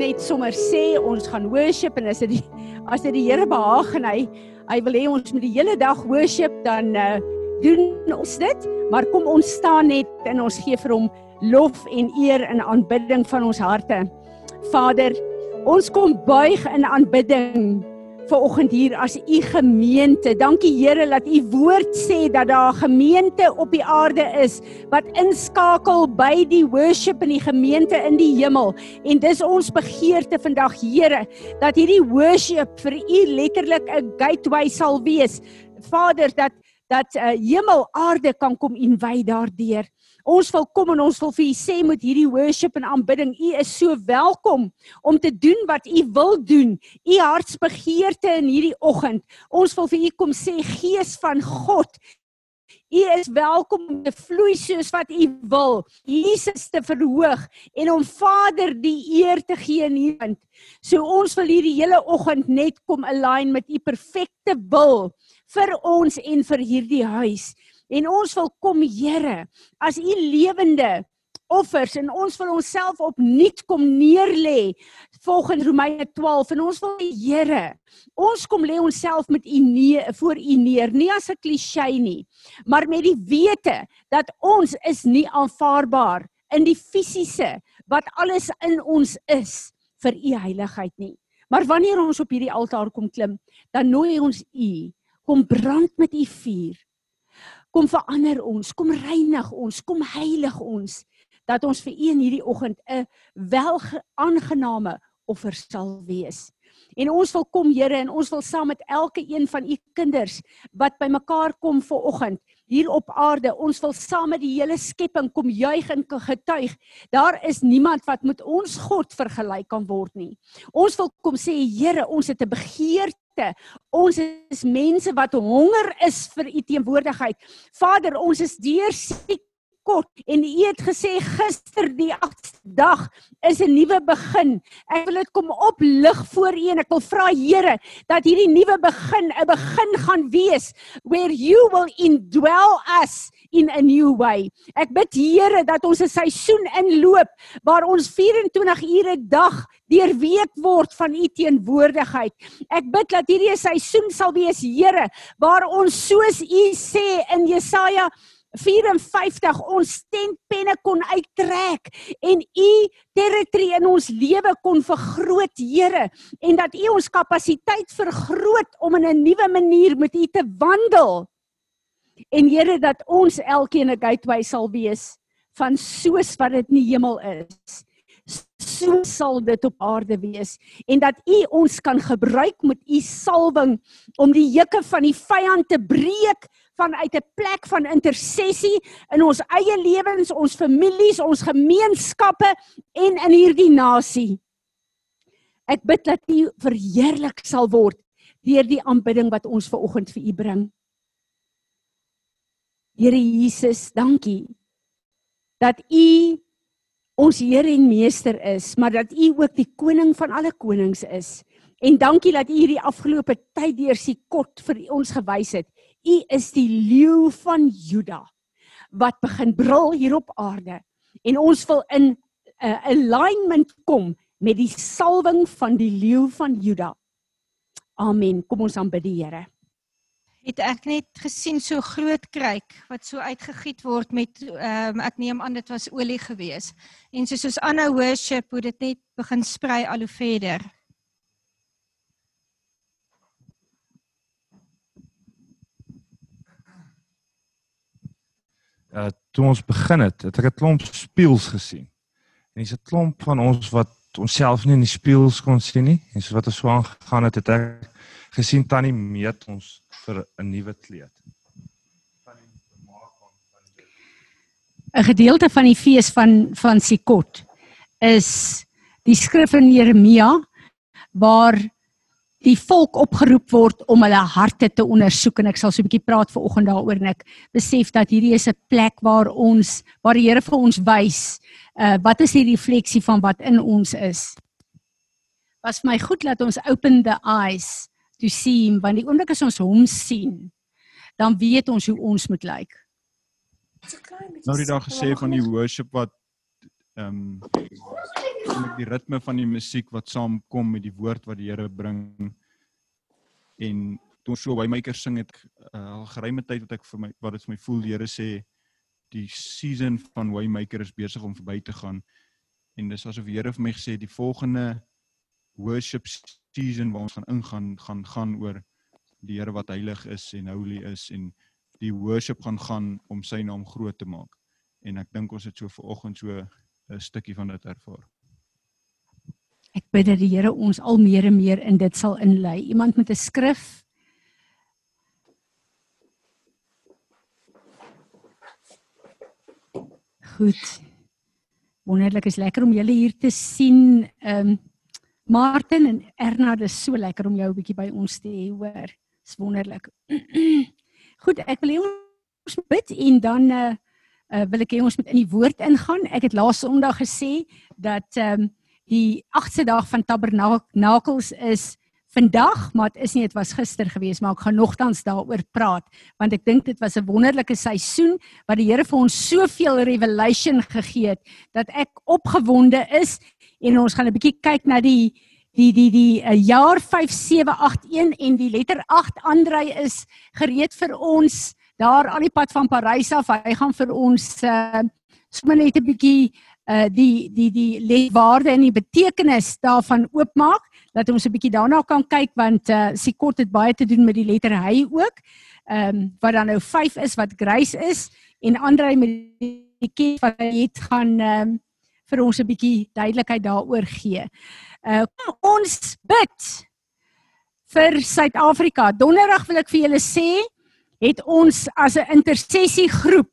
net sommer sê ons gaan worship en as dit die as dit die Here behaag en hy hy wil hê ons moet die hele dag worship dan uh, doen ons dit. Maar kom ons staan net en ons gee vir hom lof en eer en aanbidding van ons harte. Vader, ons kom buig in aanbidding ver oggend hier as u gemeente. Dankie Here dat u woord sê dat daar 'n gemeente op die aarde is wat inskakel by die worship in die gemeente in die hemel. En dis ons begeerte vandag Here dat hierdie worship vir u letterlik 'n gateway sal wees. Vader dat dat uh, hemel aarde kan kom en wy daardeur. Ons wil kom en ons wil vir u sê met hierdie worship en aanbidding, u is so welkom om te doen wat u wil doen. U hartsbegeerte in hierdie oggend. Ons wil vir u kom sê Gees van God, U is welkom om te vloei soos wat U wil. Jesus te verhoog en om Vader die eer te gee in hierdie. So ons wil hierdie hele oggend net kom align met U perfekte wil vir ons en vir hierdie huis. En ons wil kom Here, as u lewende offers en ons wil onsself opnuut kom neerlê volgens Romeine 12 en ons wil die Here ons kom lê onsself met u nee voor u neer nie as 'n klisjé nie maar met die wete dat ons is nie aanvaarbaar in die fisiese wat alles in ons is vir u heiligheid nie. Maar wanneer ons op hierdie altaar kom klim dan nooi ons u kom brand met u vuur Kom verander ons, kom reinig ons, kom heilig ons dat ons vir in hierdie oggend 'n welaangename offer sal wees. En ons wil kom Here en ons wil saam met elke een van U kinders wat bymekaar kom vir oggend hier op aarde, ons wil saam met die hele skepping kom juig en getuig. Daar is niemand wat met ons God vergelyk kan word nie. Ons wil kom sê Here, ons het 'n begeerte. Ons is mense wat honger is vir u teenwoordigheid. Vader, ons is deur siek kort en u het gesê gister die 8de dag is 'n nuwe begin. Ek wil dit kom oplig voor u en ek wil vra Here dat hierdie nuwe begin 'n begin gaan wees where you will indwell us in a new way. Ek bid Here dat ons 'n seisoen inloop waar ons 24 ure 'n dag deurweek word van u teenwoordigheid. Ek bid dat hierdie seisoen sal wees, Here, waar ons soos u sê in Jesaja 54 ons tentpenne kon uittrek en u territory in ons lewe kon vergroot Here en dat u ons kapasiteit vergroot om in 'n nuwe manier met u te wandel. En Here dat ons elkeen 'n gateway sal wees van soos wat dit in die hemel is so sal dit op aarde wees en dat u ons kan gebruik met u salwing om die juke van die vyand te breek vanuit 'n plek van intersessie in ons eie lewens, ons families, ons gemeenskappe en in hierdie nasie. Ek bid dat U verheerlik sal word deur die aanbidding wat ons ver oggend vir U bring. Here Jesus, dankie dat U ons Here en Meester is, maar dat U ook die koning van alle konings is. En dankie dat U hierdie afgelope tyd deur sy kot vir ons gewys het. U is die leeu van Juda wat begin brul hier op aarde en ons wil in 'n uh, alignment kom met die salwing van die leeu van Juda. Amen. Kom ons aanbid die Here. Het ek net gesien so groot kruik wat so uitgegiet word met um, ek neem aan dit was olie gewees. En soos ons aanhou worship, hoe dit net begin sprei al hoe verder. Uh toe ons begin het, het ek 'n klomp spieëls gesien. En dis 'n klomp van ons wat onsself nie in die spieëls kon sien nie. En so wat ons so aangegaan het, het ek gesien tannie meet ons vir 'n nuwe kleed. 'n Gedeelte van die fees van van Sikot is die skrif in Jeremia waar die volk opgeroep word om hulle harte te ondersoek en ek sal so 'n bietjie praat vanoggend daaroor en ek besef dat hierdie is 'n plek waar ons waar die Here vir ons wys uh wat is die refleksie van wat in ons is. Was my goed dat ons open the eyes to see him want die oomblik as ons hom sien dan weet ons hoe ons moet lyk. Nou die dag gesê van die worship wat ehm um, die ritme van die musiek wat saamkom met die woord wat die Here bring en toe so Waymaker sing het uh, al geruime tyd wat ek vir my wat dit vir my voel die Here sê die season van Waymaker is besig om verby te gaan en dis asof die Here vir my gesê die volgende worship season waar ons gaan ingaan gaan gaan oor die Here wat heilig is en holy is en die worship gaan gaan om sy naam groot te maak. En ek dink ons het so ver oggend so 'n stukkie van dit ervaar. Ek bid dat die Here ons al meer en meer in dit sal inlei. Iemand met 'n skrif Goed. Wonderlik is lekker om julle hier te sien. Ehm um, Martin en Erna, dit is so lekker om jou 'n bietjie by ons te hê, hoor. Dis wonderlik. Goed, ek wil hê ons bid en dan uh, uh wil ek hê ons moet in die woord ingaan. Ek het laas Sondag gesê dat ehm um, die 8ste dag van Tabernakels is vandag, maar dit is nie dit was gister gewees, maar ek gaan nogtans daaroor praat want ek dink dit was 'n wonderlike seisoen wat die Here vir ons soveel revelation gegee het dat ek opgewonde is en ons gaan 'n bietjie kyk na die die die die uh, jaar 5781 en die letter 8 Andrei is gereed vir ons daar al die pad van Parys af. Hy gaan vir ons uh sommer net 'n bietjie uh die die die letwaarde en die betekenis daarvan oopmaak dat ons 'n bietjie daarna kan kyk want uh Sikot het baie te doen met die letter hy ook. Ehm um, wat dan nou 5 is wat grace is en Andrei met die kind wat hy het gaan ehm um, vir ons 'n bietjie duidelikheid daaroor gee. Uh kom ons bid vir Suid-Afrika. Donderdag wil ek vir julle sê, het ons as 'n intersessie groep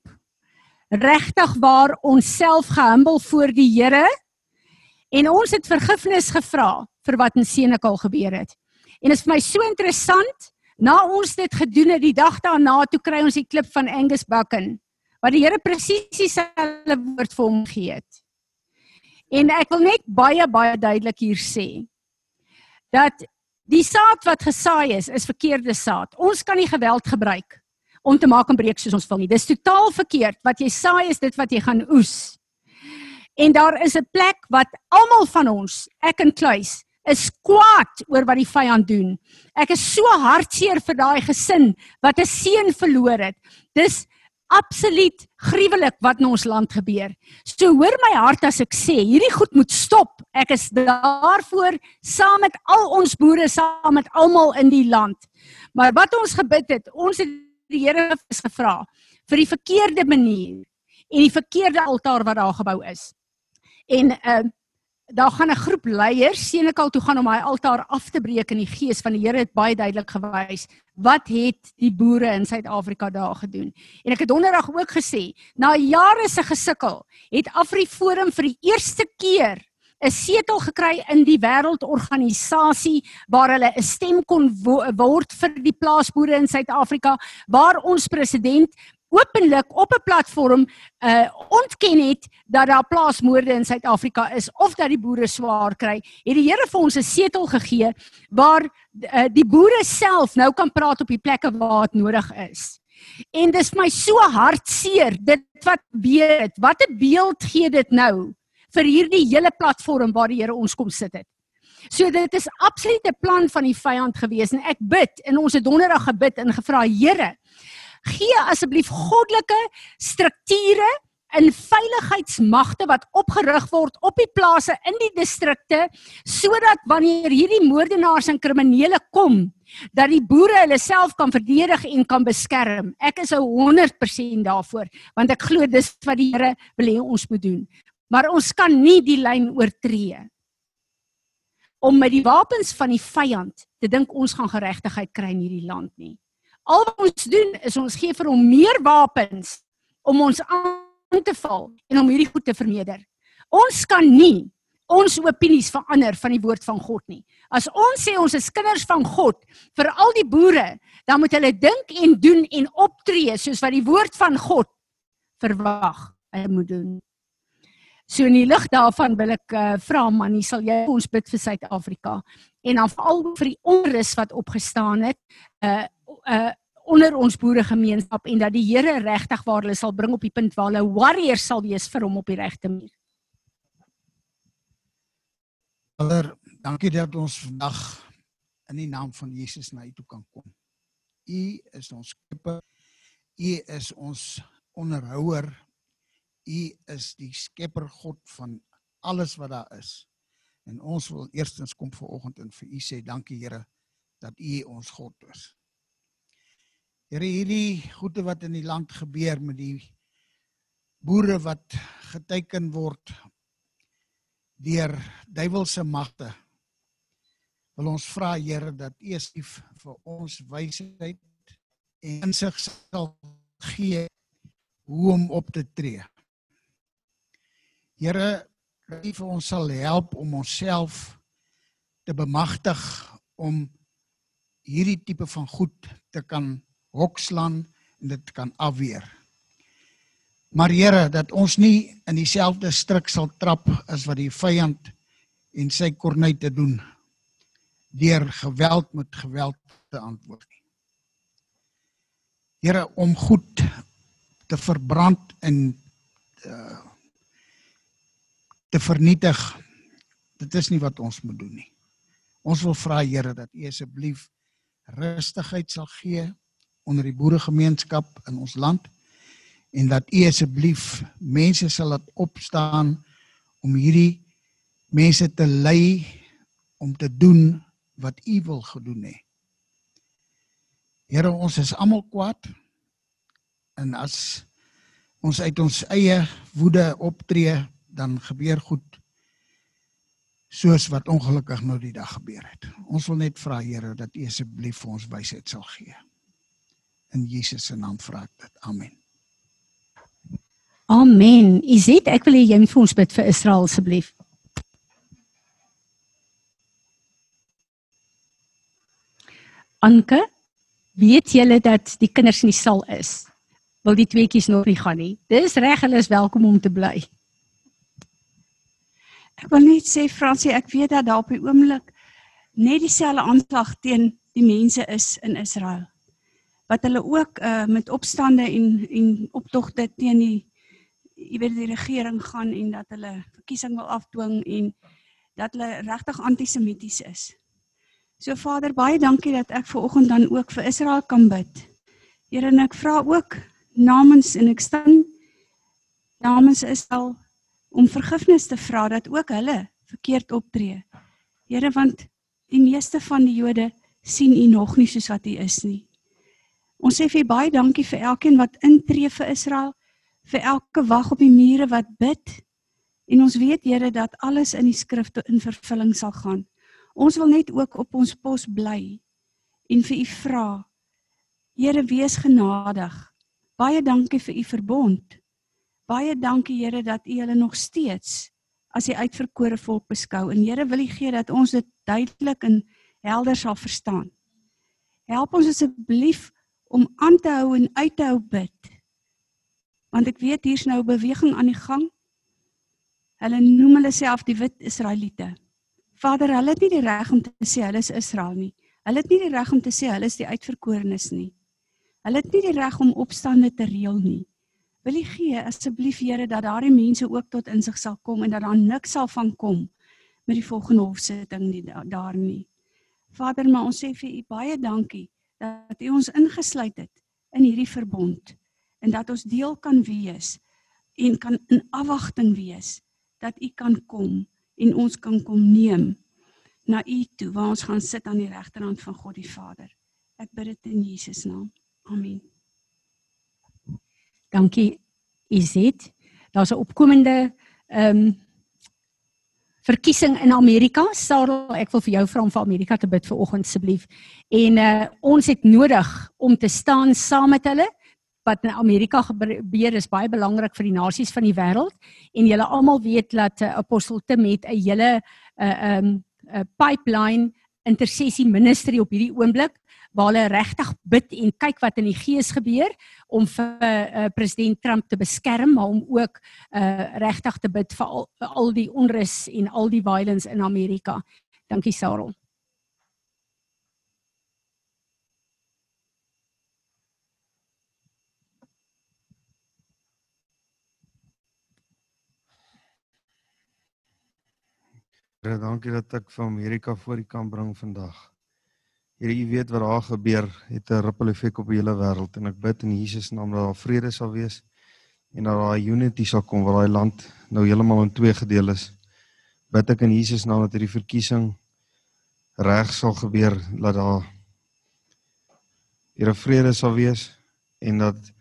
regtig waar onsself gehumble voor die Here en ons het vergifnis gevra vir wat in Senekal gebeur het. En dit is vir my so interessant, na ons dit gedoen het die dag daarna toe kry ons die klip van Angus Buchan wat die Here presies dieselfde woord vir hom gegee het. En ek wil net baie baie duidelik hier sê dat die saad wat gesaai is, is verkeerde saad. Ons kan nie geweld gebruik om te maak en breek soos ons wil nie. Dis totaal verkeerd. Wat jy saai is dit wat jy gaan oes. En daar is 'n plek wat almal van ons, ek en Kluis, is kwaad oor wat die vyand doen. Ek is so hartseer vir daai gesin wat 'n seun verloor het. Dis absoluut gruwelik wat in ons land gebeur. So hoor my hart as ek sê, hierdie goed moet stop. Ek is daarvoor saam met al ons boere, saam met almal in die land. Maar wat ons gebid het, ons het die Here gevra vir die verkeerde manier en die verkeerde altaar wat daar gebou is. En uh daar gaan 'n groep leiers Senekal toe gaan om hy altaar af te breek in die gees van die Here het baie duidelik gewys wat het die boere in Suid-Afrika daar gedoen. En ek het donderdag ook gesê, na jare se gesukkel, het AfriForum vir die eerste keer 'n setel gekry in die wêreldorganisasie waar hulle 'n stem kon wo word vir die plaasboere in Suid-Afrika waar ons president openlik op 'n platform uh ontken het dat daar plaasmoorde in Suid-Afrika is of dat die boere swaar kry, het die Here vir ons 'n setel gegee waar uh, die boere self nou kan praat op die plekke waar dit nodig is. En dis my so hartseer dit wat weet, wat 'n beeld gee dit nou vir hierdie hele platform waar die Here ons kom sit het. So dit is absoluut 'n plan van die vyand gewees en ek bid en ons het donderdag gebid en gevra Here gee asseblief goddelike strukture in veiligheidsmagte wat opgerig word op die plase in die distrikte sodat wanneer hierdie moordenaars en kriminele kom dat die boere hulle self kan verdedig en kan beskerm. Ek is 100% daarvoor want ek glo dis wat die Here wil hê ons moet doen. Maar ons kan nie die lyn oortree om met die wapens van die vyand te dink ons gaan geregtigheid kry in hierdie land nie. Al wat ons doen is ons gee vir hom meer wapens om ons aan te val en om hierdie goed te vermeerder. Ons kan nie ons opinies verander van die woord van God nie. As ons sê ons is kinders van God, vir al die boere, dan moet hulle dink en doen en optree soos wat die woord van God verwag hulle moet doen. So in die lig daarvan wil ek uh, vra man, sal jy ons bid vir Suid-Afrika en dan veral vir die onrus wat opgestaan het. Uh uh onder ons boeregemeenskap en dat die Here regtig waar hulle sal bring op die punt waar hulle warriors sal wees vir hom op die regte manier. Vader, dankie dat ons vandag in die naam van Jesus na U toe kan kom. U is ons skepper. U is ons onderhouer. U is die skepper God van alles wat daar is. En ons wil eerstens kom vanoggend en vir U sê dankie Here dat U ons God is. Here hierdie goede wat in die land gebeur met die boere wat geteken word deur duiwelse magte. Wil ons vra Here dat U asseblief vir ons wysheid en insig sal gee hoe om op te tree. Here, dat U vir ons sal help om onsself te bemagtig om hierdie tipe van goed te kan hokslaan en dit kan afweer. Maar Here, dat ons nie in dieselfde struik sal trap as wat die vyand en sy kornuite doen deur geweld met geweld te antwoord nie. Here, om goed te verbrand en uh, te vernietig, dit is nie wat ons moet doen nie. Ons wil vra Here dat U asseblief rustigheid sal gee onder die boeregemeenskap in ons land en dat u asseblief mense sal laat opstaan om hierdie mense te lei om te doen wat u wil gedoen het. Here ons is almal kwaad en as ons uit ons eie woede optree dan gebeur goed soos wat ongelukkig nou die dag gebeur het. Ons wil net vra Here dat U asseblief vir ons wysheid sal gee. In Jesus se naam vra ek dit. Amen. Amen. Iset, ek wil hê jy moet vir ons bid vir Israel asseblief. Anke, weet julle dat die kinders in die sal is? Wil die tweeetjies nog nie gaan nie? Dis reg, hulle is welkom om te bly. Ek wil net sê Fransie, ek weet dat daar op die oomblik net dieselfde aanslag teen die mense is in Israel. Wat hulle ook uh met opstande en en optogte teen die jy weet die regering gaan en dat hulle verkiesing wil afdwing en dat hulle regtig antisemities is. So Vader, baie dankie dat ek ver oggend dan ook vir Israel kan bid. Here, en ek vra ook namens en ek staan namens Israel om vergifnis te vra dat ook hulle verkeerd optree. Here, want die meeste van die Jode sien U nog nie soos wat U is nie. Ons sê vir baie dankie vir elkeen wat intree vir Israel vir elke wag op die mure wat bid. En ons weet Here dat alles in die skrifte in vervulling sal gaan. Ons wil net ook op ons pos bly en vir u vra. Here wees genadig. Baie dankie vir u verbond. Baie dankie Here dat u hulle nog steeds as die uitverkore volk beskou. En Here wil u gee dat ons dit duidelik en helder sal verstaan. Help ons asseblief om aan te hou en uit te hou bid want ek weet hier's nou 'n beweging aan die gang. Hulle noem hulle self die wit Israeliete. Vader, hulle het nie die reg om te sê hulle is Israel nie. Hulle het nie die reg om te sê hulle is die uitverkorenes nie. Hulle het nie die reg om opstande te reël nie. Wil U gee asseblief Here dat daardie mense ook tot insig sal kom en dat daar niks sal van kom met die volgende hofsitting nie daar nie. Vader, maar ons sê vir U baie dankie dat U ons ingesluit het in hierdie verbond en dat ons deel kan wees en kan in afwagting wees dat u kan kom en ons kan kom neem na u toe waar ons gaan sit aan die regterhand van God die Vader. Ek bid dit in Jesus naam. Amen. Dankie Izet. Daar's 'n opkomende ehm um, verkiesing in Amerika. Sarel, ek wil vir jou vra om vir Amerika te bid vir oggend asseblief. En uh ons het nodig om te staan saam met hulle wat in Amerika gebeur is baie belangrik vir die nasies van die wêreld en julle almal weet dat uh, apostel Tim het 'n hele 'n uh, um, uh, pipeline intersessie ministry op hierdie oomblik waar hulle regtig bid en kyk wat in die gees gebeur om vir uh, president Trump te beskerm maar om ook uh, regtig te bid vir al, vir al die onrus en al die violence in Amerika. Dankie Sarel. Here, dankie dat ek vir Amerika voor U kan bring vandag. Here, U weet wat daar gebeur, het 'n ripple effek op die hele wêreld en ek bid in Jesus naam dat daar vrede sal wees en dat daar unity sal kom waar daai land nou heeltemal in twee gedeel is. Bid ek in Jesus naam dat hierdie verkiesing reg sal gebeur, dat daar Here vrede sal wees en dat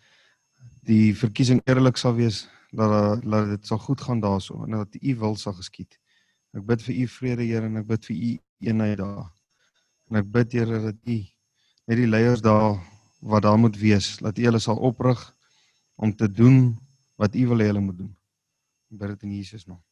die verkiesing eerlik sal wees, dat dat dit sal goed gaan daarso en dat U wil sal geskied. Ek bid vir U vrede, Here, en ek bid vir U eenheid daar. En ek bid Here dat U net die leiers daar wat daar moet wees, dat U hulle sal oprig om te doen wat U wil hê hulle moet doen. Ek bid dit in Jesus naam.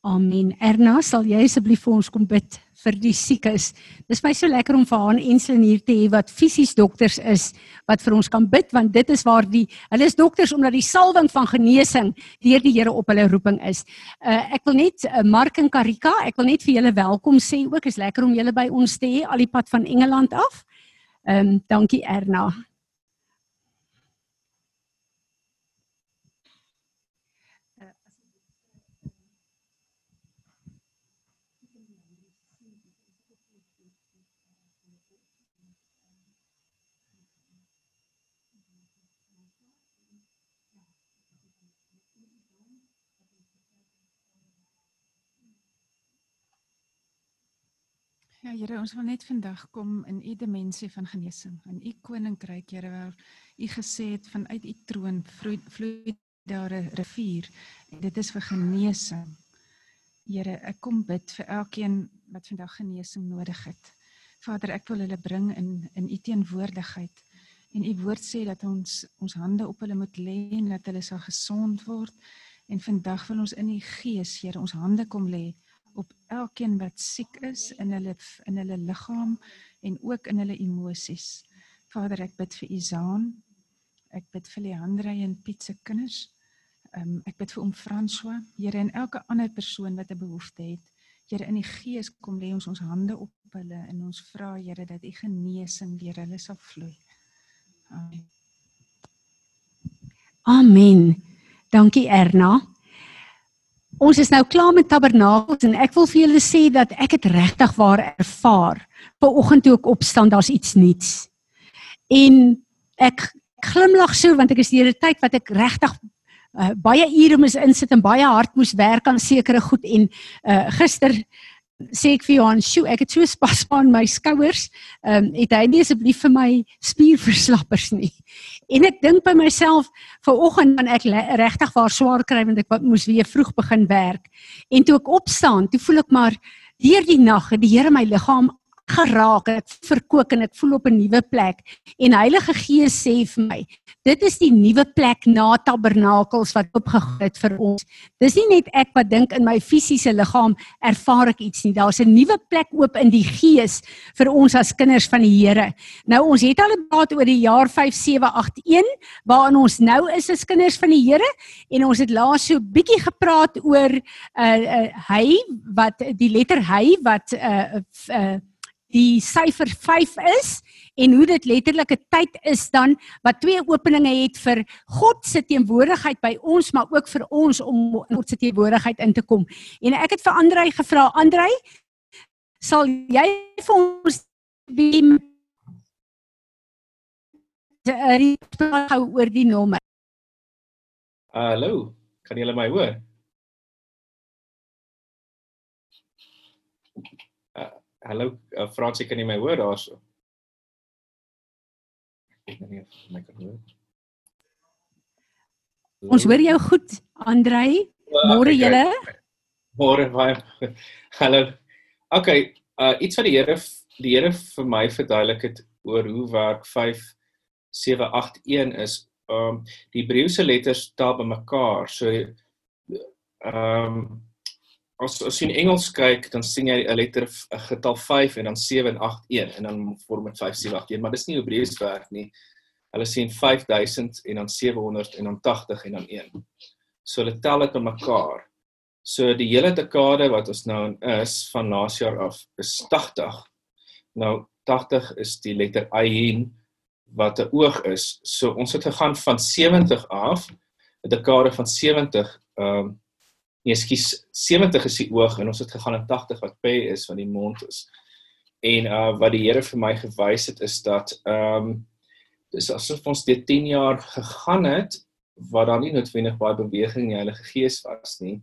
Amen. Erna, sal jy asseblief vir ons kom bid vir die siekes? Dis my so lekker om vir haar Enslin hier te hê wat fisies dokters is wat vir ons kan bid want dit is waar die hulle is dokters omdat die salwing van genesing deur die Here op hulle roeping is. Uh ek wil net uh, Mark en Karika, ek wil net vir julle welkom sê ook. Is lekker om julle by ons te hê al die pad van Engeland af. Ehm um, dankie Erna. Ja Here, ons wil net vandag kom in u dimensie van genesing, in u koninkryk, Here, waar u gesê het vanuit u troon vloei daar 'n rivier en dit is vir genesing. Here, ek kom bid vir elkeen wat vandag genesing nodig het. Vader, ek wil hulle bring in in u teenwoordigheid. En u woord sê dat ons ons hande op hulle moet lê en dat hulle sal gesond word. En vandag wil ons in u gees, Here, ons hande kom lê op elkeen wat siek is in hulle in hulle liggaam en ook in hulle emosies. Vader, ek bid vir Izaan. Ek bid vir Leandre en Piet se kinders. Um, ek bid vir oom François, Here en elke ander persoon wat 'n behoefte het. Here in die gees kom lê ons ons hande op hulle en ons vra Here dat u genesing deur hulle sal vloei. Amen. Amen. Dankie Erna. Ons is nou klaar met tabernakels en ek wil vir julle sê dat ek dit regtig waar ervaar. Vanoggend toe ek opstaan, daar's iets nuuts. En ek glimlag so want ek is die hele tyd wat ek regtig uh, baie ure moes insit en baie hard moes werk aan sekere goed en uh, gister sê ek vir Johan, "Sjoe, ek het so spasma in my skouers. Ehm um, het hy nie asseblief vir my spierverslappers nie." En ek dink by myself, "Vanoggend gaan ek regtig waar swaar kry want ek moes weer vroeg begin werk." En toe ek opstaan, toe voel ek maar deur die nag het die Here my liggaam geraak ek verkook en ek voel op 'n nuwe plek. En Heilige Gees sê vir my dit is die nuwe plek na tabernakels wat opgegaan het vir ons. Dis nie net ek wat dink in my fisiese liggaam ervaar ek iets nie. Daar's 'n nuwe plek oop in die gees vir ons as kinders van die Here. Nou ons het al gepraat oor die jaar 5781 waarin ons nou is as kinders van die Here en ons het laas so bietjie gepraat oor uh, uh hy wat die letter hy wat uh, uh die syfer 5 is en hoe dit letterlik 'n tyd is dan wat twee openinge het vir God se teenwoordigheid by ons maar ook vir ons om in God se teenwoordigheid in te kom. En ek het vir Andrei gevra, Andrei, sal jy vir ons wie gou oor die nommer? Hallo, kan julle my hoor? Hallo uh, Fransie, kan jy my hoor daarso? Ek weet nie of my kan hoor. Ons hoor jou goed, Andrei. Môre julle. Môre baie. Hallo. OK, uh iets wat die Here die Here vir my verduidelik het oor hoe werk 5 7 8 1 is. Um die Hebreëse letters tel bymekaar. So um as as jy in Engels kyk, dan sien jy 'n letter 'n getal 5 en dan 7 en 8 1 en dan vorm dit 5 7 8 1, maar dis nie Hebreëus werk nie. Hulle sien 5000 en dan 700 en dan 80 en dan 1. So hulle tel dit bymekaar. So die hele dekade wat ons nou in is van laas jaar af is 80. Nou 80 is die letter Ayin wat 'n oog is. So ons het gegaan van 70 af, 'n dekade van 70 ehm um, Nee, skus 70 is die oog en ons het gegaan in 80 wat pe is wat die mond is. En uh wat die Here vir my gewys het is dat ehm um, dis asof ons dit 10 jaar gegaan het waar daar nie noodwendig baie beweging in die Heilige Gees was nie.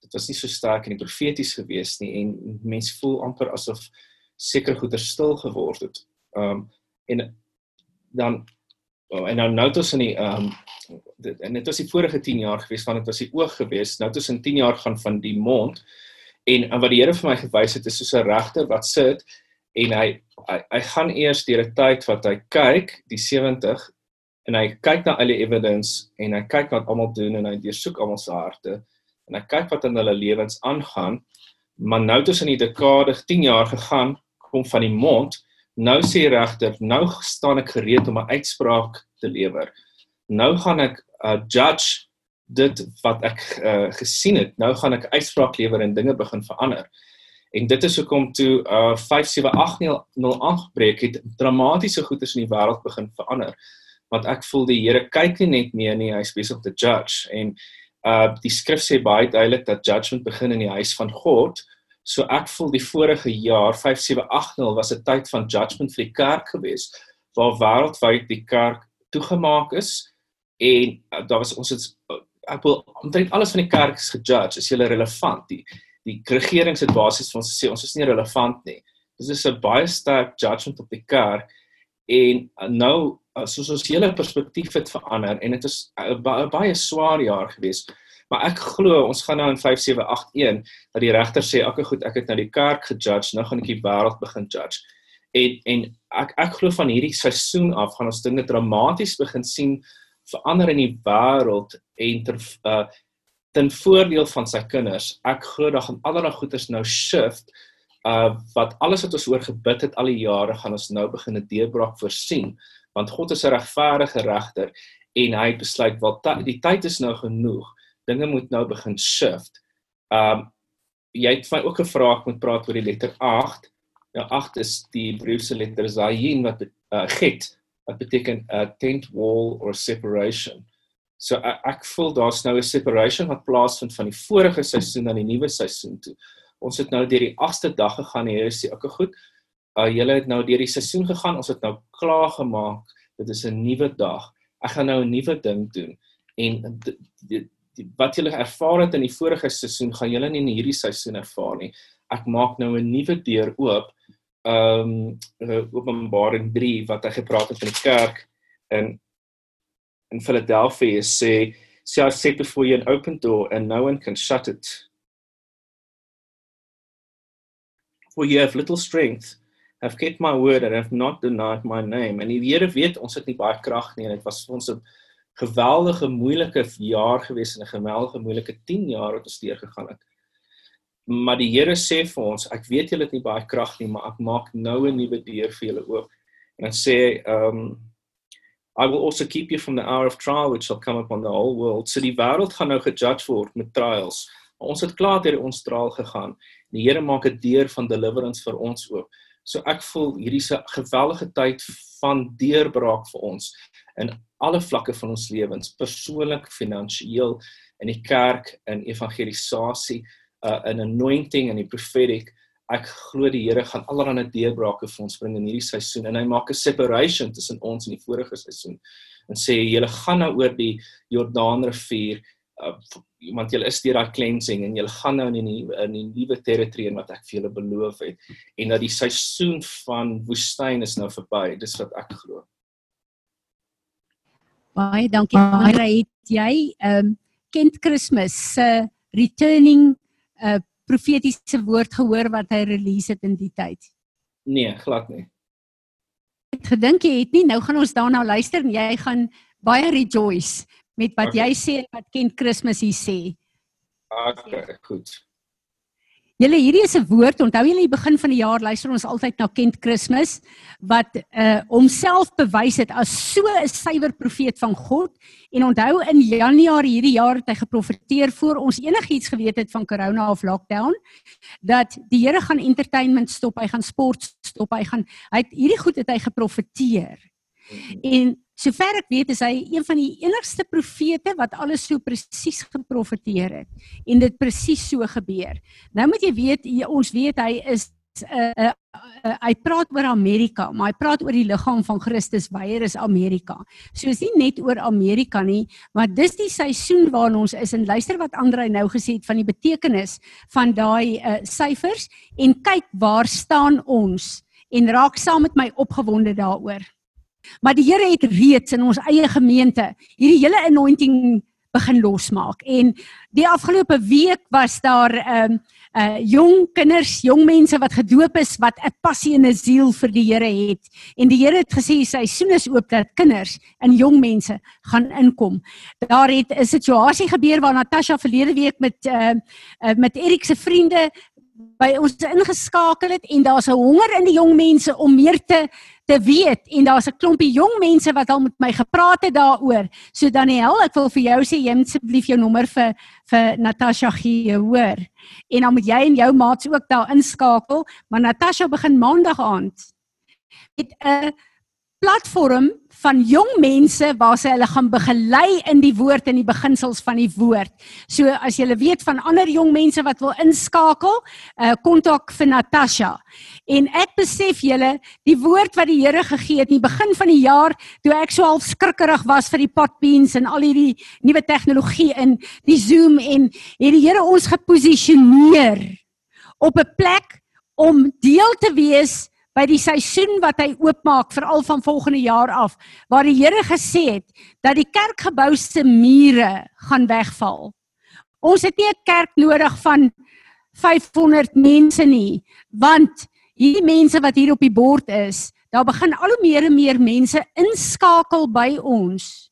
Dit was nie so sterk en profeties gewees nie en mense voel amper asof seker goeder stil geword het. Ehm um, en dan en nou nou tussen die ehm um, dit en dit was die vorige 10 jaar gewees want dit was die oog gewees. Nou tussen 10 jaar gaan van die mond en, en wat die Here vir my gewys het is soos 'n regter wat sit en hy hy, hy gaan eers deur 'n tyd wat hy kyk die 70 en hy kyk na al die evidence en hy kyk wat almal doen en hy deursoek almal se harte en hy kyk wat in hulle lewens aangaan maar nou tussen die dekade 10 jaar gegaan kom van die mond nou sê regter nou staan ek gereed om 'n uitspraak te lewer nou gaan ek uh, judge dit wat ek uh, gesien het nou gaan ek uitspraak lewer en dinge begin verander En dit is hoekom toe uh 57808 breek het dramatiese goeders in die wêreld begin verander. Want ek voel die Here kyk nie net meer nie, hy is besig om te judge en uh die skrif sê baie duidelik dat judgment begin in die huis van God. So ek voel die vorige jaar 5780 was 'n tyd van judgment vir die kerk gewees waar wêreldwyd die kerk toegemaak is en uh, daar was ons het uh, ek wil omtrent alles van die kerk is gejudge, is hulle relevant die die regering se basies vir ons sê ons is nie relevant nie. Dis is 'n baie sterk judgment op die kerk en uh, nou uh, soos ons hele perspektief het verander en dit is 'n baie swaar jaar gewees. Maar ek glo ons gaan nou in 5781 dat die regter sê, "Oké goed, ek het nou die kerk gejudge, nou gaan ek die wêreld begin judge." En en ek ek glo van hierdie seisoen af gaan ons dinge dramaties begin sien verander in die wêreld en ter uh ten voordeel van sy kinders. Ek glo dat gaan allerlei goeders nou shift uh wat alles wat ons oor gebid het al die jare gaan ons nou begin 'n deurbraak voorsien want God is 'n regverdige regter en hy besluit wel die tyd is nou genoeg. Dinge moet nou begin shift. Um jy het my ook gevra ek moet praat oor die letter 8. Nou 8 is die Hebreëse letter Zayin wat uh get wat beteken 'n uh, tent wall or separation. So ek, ek voel daar's nou 'n separation wat plaasvind van die vorige seisoen na die nuwe seisoen toe. Ons het nou deur die 8ste dag gegaan en Here sê, "Oké, goed. Uh julle het nou deur die seisoen gegaan. Ons het nou klaar gemaak. Dit is 'n nuwe dag. Ek gaan nou 'n nuwe ding doen." En die, die, die, wat julle ervaar het in die vorige seisoen, gaan julle nie in hierdie seisoen ervaar nie. Ek maak nou 'n nuwe deur oop. Um Openbaring 3 wat hy gepraat het in die kerk en in Philadelphia sê see I set before you an open door and no one can shut it. For you have little strength, have kept my word and have not denied my name. En die Here weet ons het nie baie krag nie en dit was ons 'n geweldige moeilike jaar gewees en 'n geweldige moeilike 10 jaar wat ons deur gegaan het. Maar die Here sê vir ons, ek weet julle het nie baie krag nie, maar ek maak nou 'n nuwe deur vir julle oop. En dan sê hy, um, I will also keep you from the hour of trial which shall come upon the whole world. So die wêreld gaan nou gejudge word met trials. Ons het klaar deur ons trial gegaan. Die Here maak 'n deur van deliverance vir ons oop. So ek voel hierdie se geweldige tyd van deurbraak vir ons in alle vlakke van ons lewens, persoonlik, finansiëel, in die kerk, in evangelisasie, uh, in anointing en die prophetic ek glo die Here gaan allerlei deurbrake vir ons bring in hierdie seisoen en hy maak 'n separation tussen ons en die vorige seisoen en sê julle gaan nou oor die Jordaanrivier uh, want julle is deur daai cleansing en julle gaan nou in die in die nuwe territorie wat ek vir julle beloof het en dat die seisoen van woestyn is nou verby dis wat ek glo baie dankie Mara het jy ehm um, Kent Christmas se uh, returning uh, profetiese woord gehoor wat hy release het in die tyd? Nee, glad nie. Ek gedink jy het nie, nou gaan ons daarna luister en jy gaan baie rejoice met wat okay. jy sê en wat Ken Kersfees hier sê. Okay, goed. Julle hierdie is 'n woord. Onthou julle die begin van die jaar luister ons altyd na Kent Kersfees wat uh homself bewys het as so 'n suiwer profeet van God. En onthou in Januarie hierdie jaar het hy geprofeteer voor ons enigiets geweet het van corona of lockdown dat die Here gaan entertainment stop, hy gaan sport stop, hy gaan hy het hierdie goed het hy geprofeteer. En Sover ek weet is hy een van die enigste profete wat alles so presies geprofeteer het en dit presies so gebeur. Nou moet jy weet ons weet hy is 'n uh, uh, uh, hy praat oor Amerika, maar hy praat oor die liggaam van Christus weier is Amerika. So is nie net oor Amerika nie, maar dis die seisoen waarin ons is en luister wat Andre nou gesê het van die betekenis van daai uh, syfers en kyk waar staan ons en raak saam met my opgewonde daaroor. Maar die Here het reeds in ons eie gemeente hierdie hele anointing begin losmaak en die afgelope week was daar 'n um, ehm, uh jong kinders, jong mense wat gedoop is wat 'n passie en 'n siel vir die Here het. En die Here het gesê sy seisoen is oop dat kinders en jong mense gaan inkom. Daar het 'n situasie gebeur waar Natasha verlede week met uh, uh met Erik se vriende by ons ingeskakel het en daar's 'n honger in die jong mense om meer te te weet en daar's 'n klompie jong mense wat al met my gepraat het daaroor. So Daniel, ek wil vir jou sê jy moet asseblief jou nommer vir vir Natasha gee, hoor. En dan moet jy en jou maats ook daar inskakel, maar Natasha begin maandag aand met 'n platform van jong mense waar sy hulle gaan begelei in die woord en die beginsels van die woord. So as jy weet van ander jong mense wat wil inskakel, uh kontak vir Natasha. En ek besef julle, die woord wat die Here gegee het in die begin van die jaar, toe ek so half skrikkerig was vir die potbeans en al hierdie nuwe tegnologie in die Zoom en het die Here ons geposisioneer op 'n plek om deel te wees by die seisoen wat hy oopmaak veral van volgende jaar af waar die Here gesê het dat die kerkgebou se mure gaan wegval. Ons het nie 'n kerk nodig van 500 mense nie, want hierdie mense wat hier op die bord is, daar begin al hoe meer en meer mense inskakel by ons.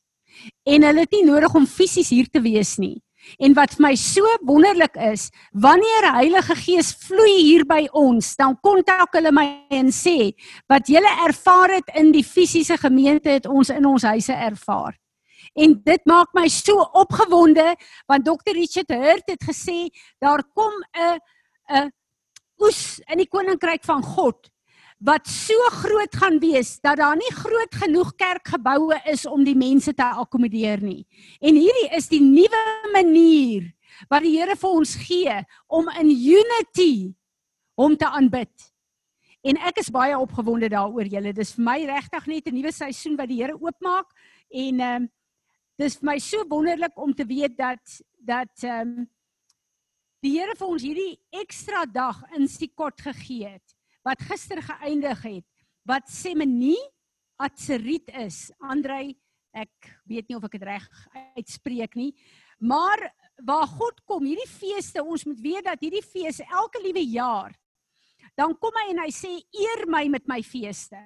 En hulle het nie nodig om fisies hier te wees nie. En wat vir my so wonderlik is, wanneer Heilige Gees vloei hier by ons, dan kontak hulle my en sê wat julle ervaar het in die fisiese gemeente het ons in ons huise ervaar. En dit maak my so opgewonde want Dr Richard Hurt het gesê daar kom 'n 'n oes in die koninkryk van God wat so groot gaan wees dat daar nie groot genoeg kerkgeboue is om die mense te akkommodeer nie. En hierdie is die nuwe manier wat die Here vir ons gee om in unity hom te aanbid. En ek is baie opgewonde daaroor julle. Dis vir my regtig net 'n nuwe seisoen wat die Here oopmaak en ehm um, dis vir my so wonderlik om te weet dat dat ehm um, die Here vir ons hierdie ekstra dag in Sikot gegee het wat gister geëindig het wat Semini Atseriet is. Andrei, ek weet nie of ek dit reg uitspreek nie, maar waar God kom, hierdie feeste, ons moet weet dat hierdie fees elke liewe jaar dan kom hy en hy sê eer my met my feeste.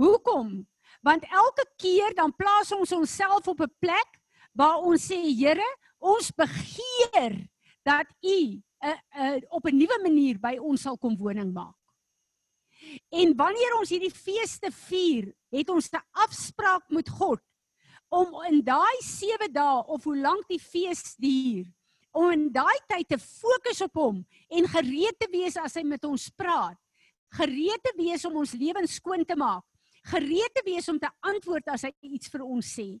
Hoekom? Want elke keer dan plaas ons onsself op 'n plek waar ons sê Here, ons begeer dat U uh, uh, op 'n nuwe manier by ons sal kom woning maak. En wanneer ons hierdie feeste vier, het ons 'n afspraak met God om in daai 7 dae of hoe lank die fees duur, om in daai tyd te fokus op hom en gereed te wees as hy met ons praat. Gereed te wees om ons lewens skoon te maak. Gereed te wees om te antwoord as hy iets vir ons sê.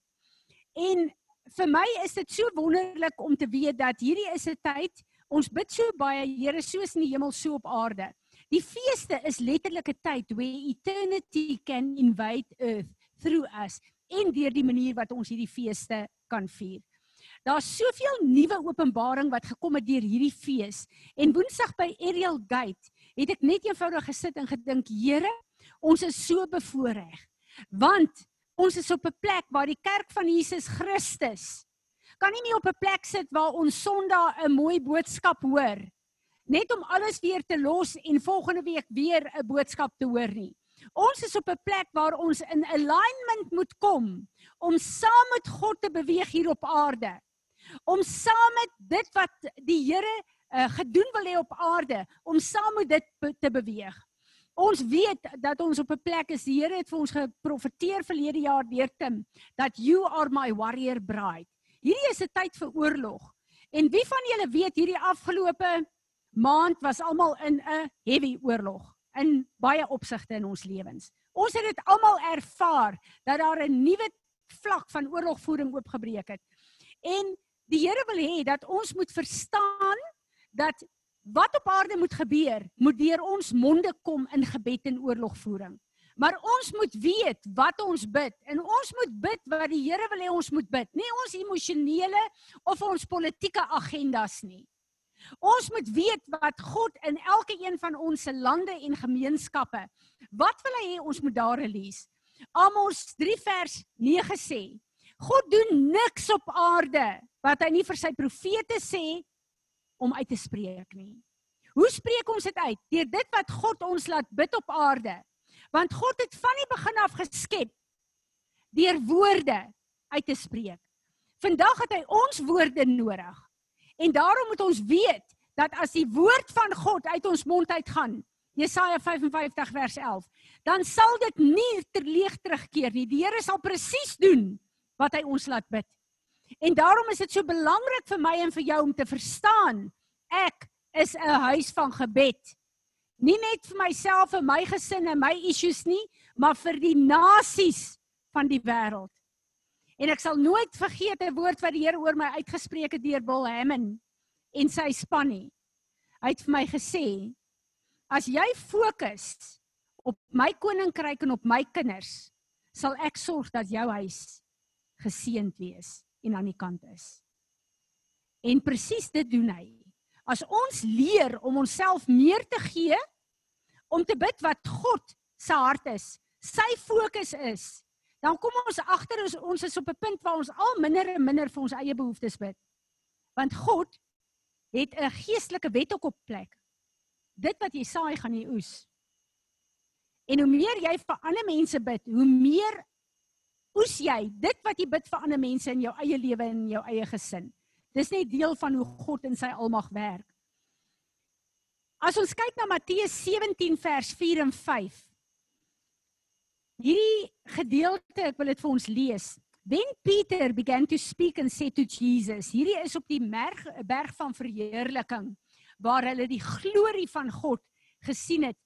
En vir my is dit so wonderlik om te weet dat hierdie is 'n tyd ons bid so baie Here soos in die hemel so op aarde. Die feeste is letterlik 'n tyd where eternity can invade earth through us en deur die manier wat ons hierdie feeste kan vier. Daar's soveel nuwe openbaring wat gekom het deur hierdie fees. En Woensdag by Ariel Gate het ek net eenvoudig gesit en gedink, Here, ons is so bevoordeel. Want ons is op 'n plek waar die kerk van Jesus Christus kan nie meer op 'n plek sit waar ons Sondag 'n mooi boodskap hoor net om alles weer te los en volgende week weer 'n boodskap te hoor nie. Ons is op 'n plek waar ons in alignment moet kom om saam met God te beweeg hier op aarde. Om saam met dit wat die Here uh, gedoen wil hê op aarde, om saam met dit be te beweeg. Ons weet dat ons op 'n plek is. Die Here het vir ons geprofeteer verlede jaar deur Tim dat you are my warrior bride. Hierdie is 'n tyd vir oorlog. En wie van julle weet hierdie afgelope maand was almal in 'n heavy oorlog in baie opsigte in ons lewens. Ons het dit almal ervaar dat daar 'n nuwe vlak van oorlogvoering oopgebreek het. En die Here wil hê dat ons moet verstaan dat wat op aarde moet gebeur, moet deur ons monde kom in gebed en oorlogvoering. Maar ons moet weet wat ons bid en ons moet bid wat die Here wil hê ons moet bid, nie ons emosionele of ons politieke agendas nie. Ons moet weet wat God in elke een van ons se lande en gemeenskappe, wat wil hy hê ons moet daar release? Amos 3 vers 9 sê: God doen niks op aarde wat hy nie vir sy profete sê om uit te spreek nie. Hoe spreek ons dit uit? Deur dit wat God ons laat bid op aarde. Want God het van die begin af geskep deur woorde uit te spreek. Vandag het hy ons woorde nodig. En daarom moet ons weet dat as die woord van God uit ons mond uitgaan, Jesaja 55 vers 11, dan sal dit nie terleeg terugkeer nie. Die Here sal presies doen wat hy ons laat bid. En daarom is dit so belangrik vir my en vir jou om te verstaan ek is 'n huis van gebed. Nie net vir myself en my gesin en my issues nie, maar vir die nasies van die wêreld. En ek sal nooit vergeet 'n woord wat die Here oor my uitgespreek het deur Bill Hammond en sy span nie. Hy het vir my gesê: "As jy fokus op my koninkryk en op my kinders, sal ek sorg dat jou huis geseënd wees en aan die kant is." En presies dit doen hy. As ons leer om onsself meer te gee om te bid wat God se hart is, sy fokus is, dan kom ons agter ons ons is op 'n punt waar ons al minder en minder vir ons eie behoeftes bid. Want God het 'n geestelike wet ook op plek. Dit wat jy saai, gaan jy oes. En hoe meer jy vir ander mense bid, hoe meer oes jy dit wat jy bid vir ander mense in jou eie lewe en in jou eie gesin. Dis net deel van hoe God in sy almag werk. As ons kyk na Matteus 17 vers 4 en 5, Hierdie gedeelte, ek wil dit vir ons lees. Then Peter began to speak and said to Jesus. Hierdie is op die berg, berg van verheerliking waar hulle die glorie van God gesien het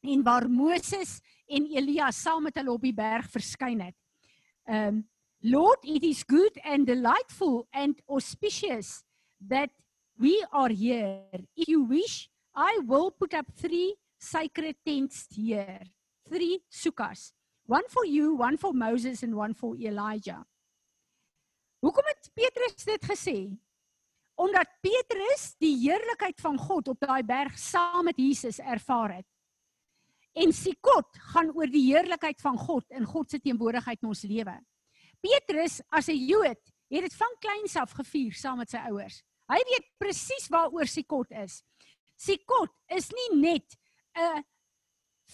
en waar Moses en Elia saam met hulle op die berg verskyn het. Um Lord, it is good and delightful and auspicious that we are here. If you wish, I will put up three sacred tents here. Three sukkahs. One for you, one for Moses and one for Elijah. Hoekom het Petrus dit gesê? Omdat Petrus die heerlikheid van God op daai berg saam met Jesus ervaar het. En Sikot gaan oor die heerlikheid van God in God se teenwoordigheid in ons lewe. Petrus as 'n Jood het dit van kleins af gevier saam met sy ouers. Hy weet presies waaroor Sikot is. Sikot is nie net 'n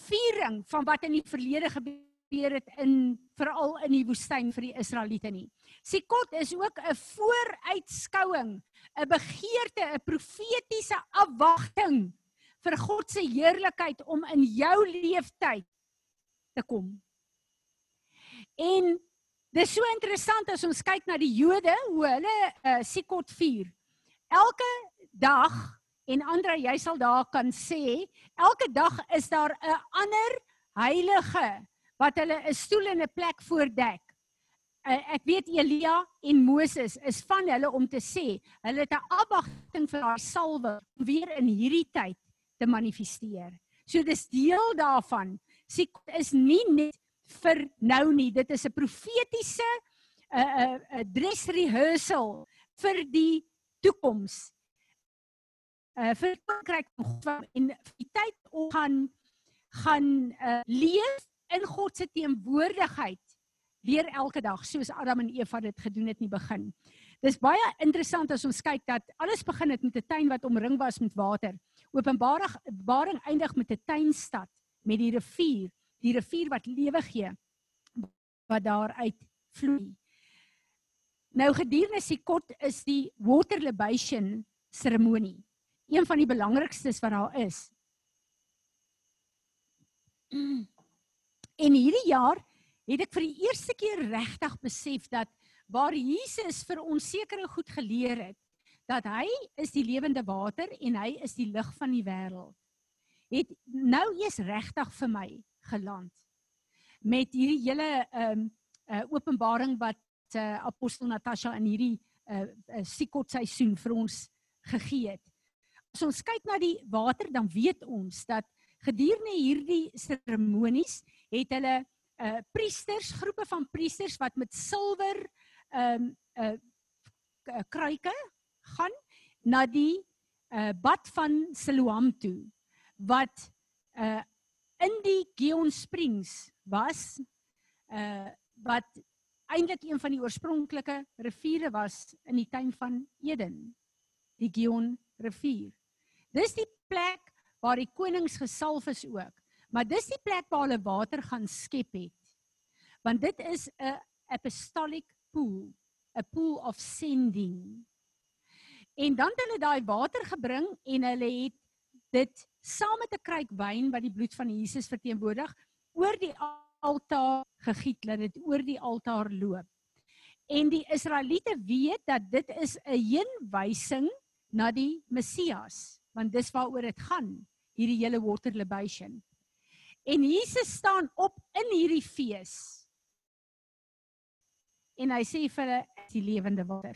viering van wat in die verlede gebeur gebeur het in veral in die woestyn vir die Israeliete nie. Sikot is ook 'n vooruitskouing, 'n begeerte, 'n profetiese afwagting vir God se heerlikheid om in jou lewenstyd te kom. En dis so interessant as ons kyk na die Jode hoe hulle uh, Sikot vier. Elke dag en Andre jy sal daar kan sê, elke dag is daar 'n ander heilige wat hulle 'n stoel en 'n plek voordek. Uh, ek weet Elia en Moses is van hulle om te sê, hulle het 'n afwagting vir haar salwe weer in hierdie tyd te manifesteer. So dis deel daarvan. Sy is nie net vir nou nie, dit is 'n profetiese 'n uh, 'n uh, uh, dress rehearsal vir die toekoms. Uh vir koninkryk en die tyd om gaan gaan uh, leef in God se teenwoordigheid weer elke dag soos Adam en Eva dit gedoen het in die begin. Dis baie interessant as ons kyk dat alles begin het met 'n tuin wat omring was met water. Openbaring eindig met 'n tuinstad met die rivier, die rivier wat lewe gee wat daaruit vloei. Nou gedurende Sikot is die water libation seremonie een van die belangrikstes wat daar is. En hierdie jaar het ek vir die eerste keer regtig besef dat waar Jesus vir ons sekere goed geleer het dat hy is die lewende water en hy is die lig van die wêreld. Het nou eers regtig vir my geland met hierdie hele ehm um, uh openbaring wat uh apostel Natasha in hierdie uh, uh Sikot seisoen vir ons gegee het. As ons kyk na die water dan weet ons dat gedurende hierdie seremonies het hulle uh priesters, groepe van priesters wat met silwer ehm um, uh kruike gaan na die uh bad van Siloam toe wat uh in die Gion Springs was uh wat eintlik een van die oorspronklike riviere was in die tuin van Eden die Gion rivier. Dis die plek waar die konings gesalf is ook maar dis die plek waar hulle water gaan skep het want dit is 'n apostolic pool 'n pool of sending en dan het hulle daai water gebring en hulle het dit saam met 'n kruik wyn wat die bloed van Jesus verteenwoordig oor die altaar gegiet dat dit oor die altaar loop. En die Israeliete weet dat dit is 'n heenwysing na die Messias, want dis waaroor dit gaan, hierdie hele water libation. En Jesus staan op in hierdie fees. En hy sê vir hulle, "Ek is die lewende water.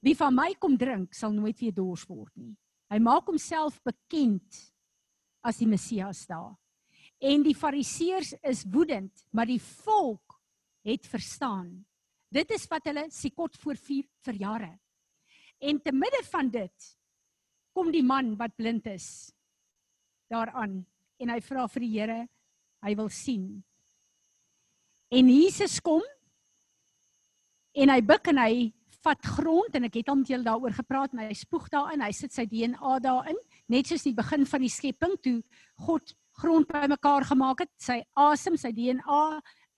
Wie van my kom drink, sal nooit weer dors word nie." Hy maak homself bekend as die Messias daar. En die Fariseërs is woedend, maar die volk het verstaan. Dit is wat hulle sikot voor 4 vir jare. En te midde van dit kom die man wat blind is daaraan en hy vra vir die Here, hy wil sien. En Jesus kom en hy buig en hy vat grond en ek het al met julle daaroor gepraat en hy spoeg daarin, hy sit sy DNA daarin, net soos die begin van die skepping toe God grond bymekaar gemaak het, sy asem, sy DNA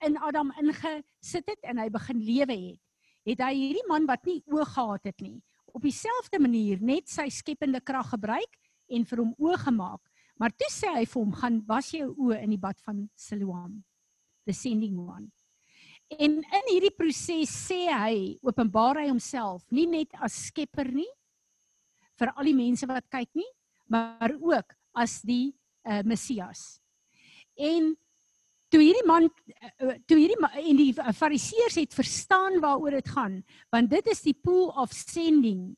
in Adam ingesit het en hy begin lewe het. Het hy hierdie man wat nie oë gehad het nie, op dieselfde manier net sy skepende krag gebruik en vir hom oë gemaak. Maar toe sê hy vir hom, "Gaan was jou oë in die bad van Siloam." The sending one. En in hierdie proses sê hy, openbaar hy homself nie net as skepper nie vir al die mense wat kyk nie, maar ook as die uh, Messias. En toe hierdie man uh, toe hierdie en die Fariseërs het verstaan waaroor dit gaan, want dit is die pool of sending.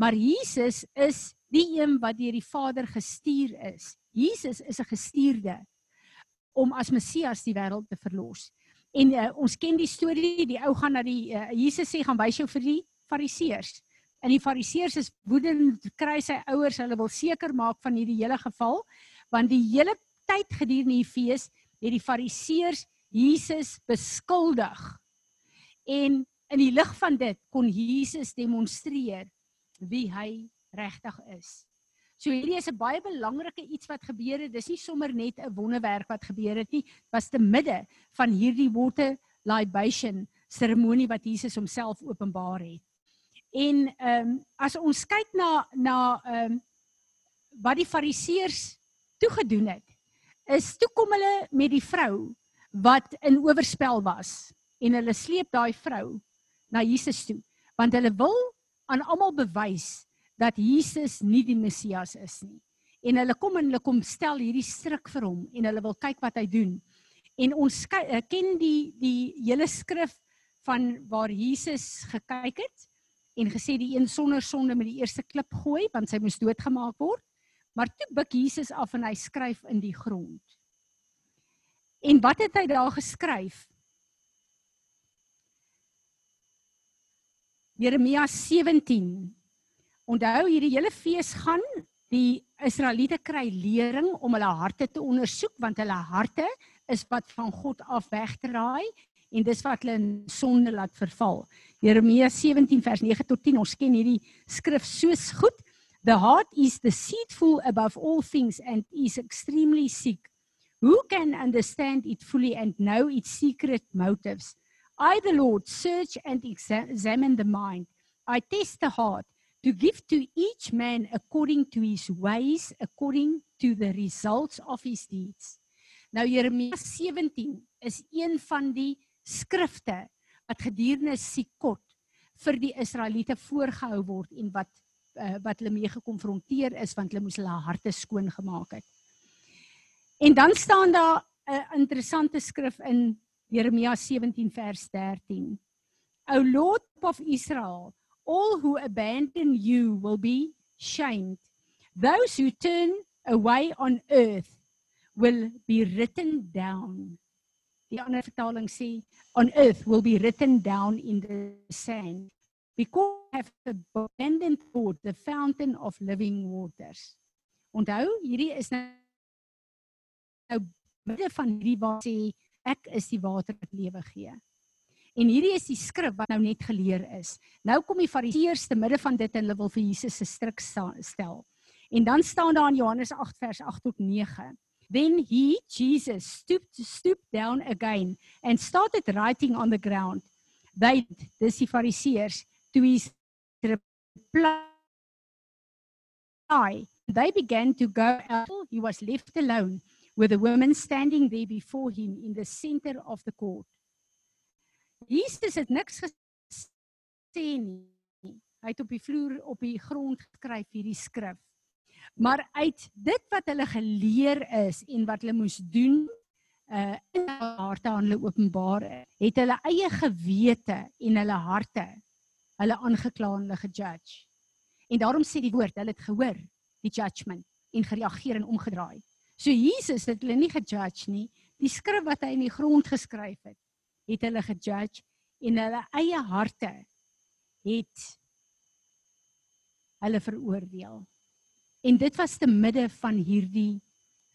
Maar Jesus is die een wat deur die Vader gestuur is. Jesus is 'n gestuurde om as Messias die wêreld te verlos. En uh, ons ken die storie, die ou gaan na die uh, Jesus sê gaan wys jou vir die fariseërs. En die fariseërs is woedend, kry sy ouers, hulle wil seker maak van hierdie hele geval, want die hele tyd gedurende die fees het die fariseërs Jesus beskuldig. En in die lig van dit kon Jesus demonstreer wie hy regtig is. So hierdie is 'n baie belangrike iets wat gebeur het. Dis nie sommer net 'n wonderwerk wat gebeur het nie. Dit was te midde van hierdie water libation seremonie wat Jesus homself openbaar het. En ehm um, as ons kyk na na ehm um, wat die fariseërs toegedoen het, is toe kom hulle met die vrou wat in oorspel was en hulle sleep daai vrou na Jesus toe want hulle wil aan almal bewys dat Jesus nie die Messias is nie. En hulle kom en hulle kom stel hierdie stryk vir hom en hulle wil kyk wat hy doen. En ons eh, ken die die hele skrif van waar Jesus gekyk het en gesê die een sonder sonde met die eerste klip gooi want sy moes doodgemaak word. Maar toe buig Jesus af en hy skryf in die grond. En wat het hy daar geskryf? Jeremia 17 Onthou hierdie hele fees gaan die Israeliete kry lering om hulle harte te ondersoek want hulle harte is wat van God af wegdraai en dis wat hulle in sonde laat verval. Jeremia 17 vers 9 tot 10 ons ken hierdie skrif soos goed. The heart is deceitful above all things and is extremely sick. Who can understand it fully and know its secret motives? I the Lord search and examine the mind. I test the heart to give to each man according to his ways according to the results of his deeds. Nou Jeremia 17 is een van die skrifte wat gedurende Sikot vir die Israeliete voorgehou word en wat uh, wat hulle mee gekonfronteer is want hulle moes hulle harte skoon gemaak het. En dan staan daar 'n interessante skrif in Jeremia 17 vers 13. O Lord of Israel, all who abandon you will be shamed. Those who turn away on earth will be written down. Die ander vertaling sê on earth will be written down in the sand because have abandoned God, the fountain of living waters. Onthou, hierdie is nou nou midde van hierdie waar sê ek is die water wat lewe gee. En hierdie is die skrif wat nou net geleer is. Nou kom die fariseërs te midde van dit en hulle wil vir Jesus se stryk stel. En dan staan daar in Johannes 8 vers 8 tot 9. Then he Jesus stooped stooped down again and started writing on the ground. They dis die fariseërs to his reply. They began to go out. He was left alone with the woman standing there before him in the center of the court. Jesus het niks gesê nie. Hy het op die vloer op die grond geskryf hierdie skrif. Maar uit dit wat hulle geleer is en wat hulle moes doen uh in hulle harte aan hulle openbaar het hulle eie gewete en hulle harte hulle aangekla en hulle gejudge. En daarom sê die woord, hulle het gehoor die judgment en gereageer en omgedraai. So Jesus het hulle nie gejudge nie. Die skrif wat hy in die grond geskryf het, het hulle gejudge en hulle eie harte het hulle veroordeel. En dit was te midde van hierdie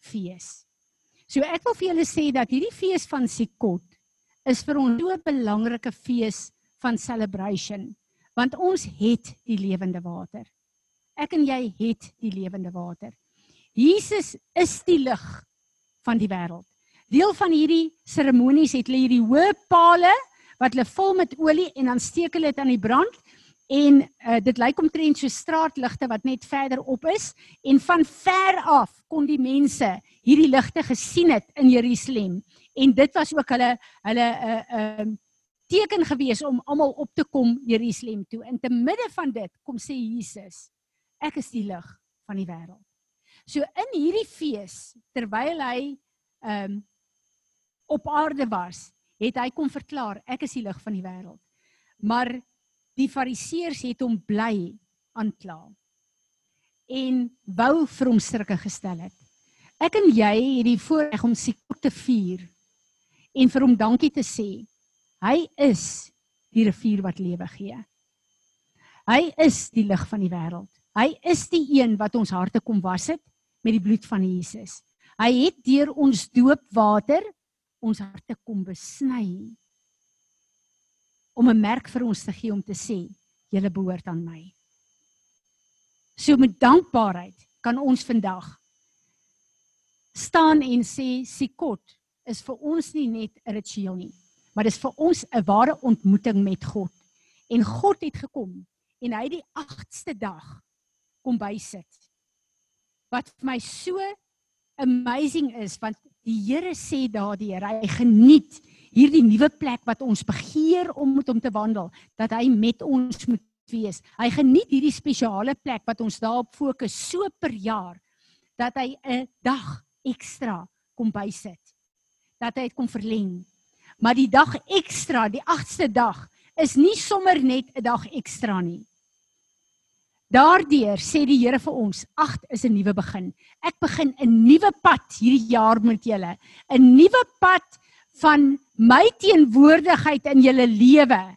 fees. So ek wil vir julle sê dat hierdie fees van Sikot is vir ons so 'n belangrike fees van celebration want ons het die lewende water. Ek en jy het die lewende water. Jesus is die lig van die wêreld. Deel van hierdie seremonies het hulle hierdie hoë pale wat hulle vul met olie en dan steek hulle dit aan die brand en uh, dit lyk omtrent so straatligte wat net verder op is en van ver af kon die mense hierdie ligte gesien het in Jerusalem en dit was ook hulle hulle 'n uh, eh, 'n uh, ehm, teken gewees om almal op te kom Jerusalem toe. In te midde van dit kom sê Jesus, ek is die lig van die wêreld. So in hierdie fees terwyl hy ehm um, op aarde was, het hy kom verklaar ek is die lig van die wêreld. Maar die fariseërs het hom bly aankla en wou vir hom strikke gestel het. Ek en jy het die voorreg om Sikot te vier en vir hom dankie te sê Hy is die rivier wat lewe gee. Hy is die lig van die wêreld. Hy is die een wat ons harte kom was het met die bloed van Jesus. Hy het deur ons doopwater ons harte kom besny om 'n merk vir ons te gee om te sê julle behoort aan my. So met dankbaarheid kan ons vandag staan en sê Sikot is vir ons nie net 'n ritueel nie maar dis vir ons 'n ware ontmoeting met God. En God het gekom en hy die 8ste dag kom bysit. Wat vir my so amazing is want die Here sê daardeur hy geniet hierdie nuwe plek wat ons begeer om met hom te wandel dat hy met ons moet wees. Hy geniet hierdie spesiale plek wat ons daarop fokus so per jaar dat hy 'n dag ekstra kom bysit. Dat hy dit kom verleng Maar die dag ekstra, die 8ste dag, is nie sommer net 'n dag ekstra nie. Daardeur sê die Here vir ons, 8 is 'n nuwe begin. Ek begin 'n nuwe pad hierdie jaar met julle. 'n Nuwe pad van my teenwoordigheid in julle lewe.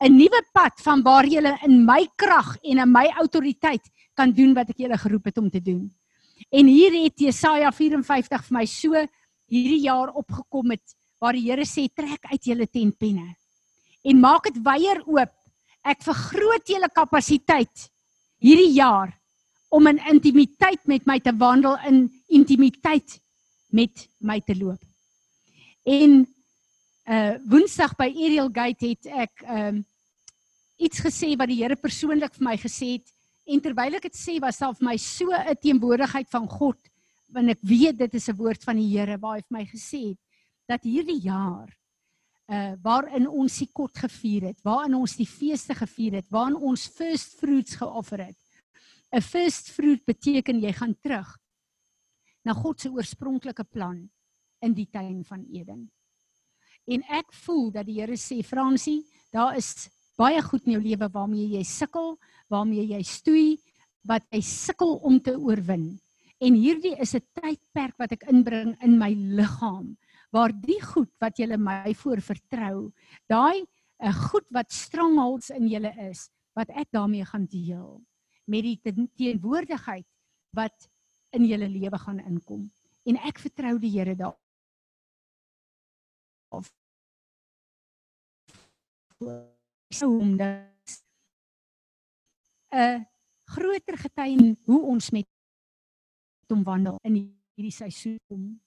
'n Nuwe pad van waar julle in my krag en in my autoriteit kan doen wat ek julle geroep het om te doen. En hier het Jesaja 54 vir my so hierdie jaar opgekom met waar die Here sê trek uit julle tentpenne en maak dit weier oop. Ek vergroot julle kapasiteit hierdie jaar om in intimiteit met my te wandel in intimiteit met my te loop. En uh Woensdag by Ariel Gate het ek um iets gesê wat die Here persoonlik vir my gesê het en terwyl ek dit sê was daar vir my so 'n teenwoordigheid van God want ek weet dit is 'n woord van die Here waar hy vir my gesê het dat hierdie jaar uh waarin ons die kot gevier het, waarin ons die feeste gevier het, waarin ons first fruits geoffer het. 'n First fruit beteken jy gaan terug na God se oorspronklike plan in die tuin van Eden. En ek voel dat die Here sê Fransie, daar is baie goed in jou lewe waarmee jy sukkel, waarmee jy stoei, wat jy sukkel om te oorwin. En hierdie is 'n tydperk wat ek inbring in my liggaam waar die goed wat jy my voor vertrou, daai uh, goed wat strongholds in julle is, wat ek daarmee gaan deel met die teenwoordigheid wat in julle lewe gaan inkom. En ek vertrou die Here daar. Of hom dat 'n groter getuie hoe ons met hom wandel in hierdie seisoen kom.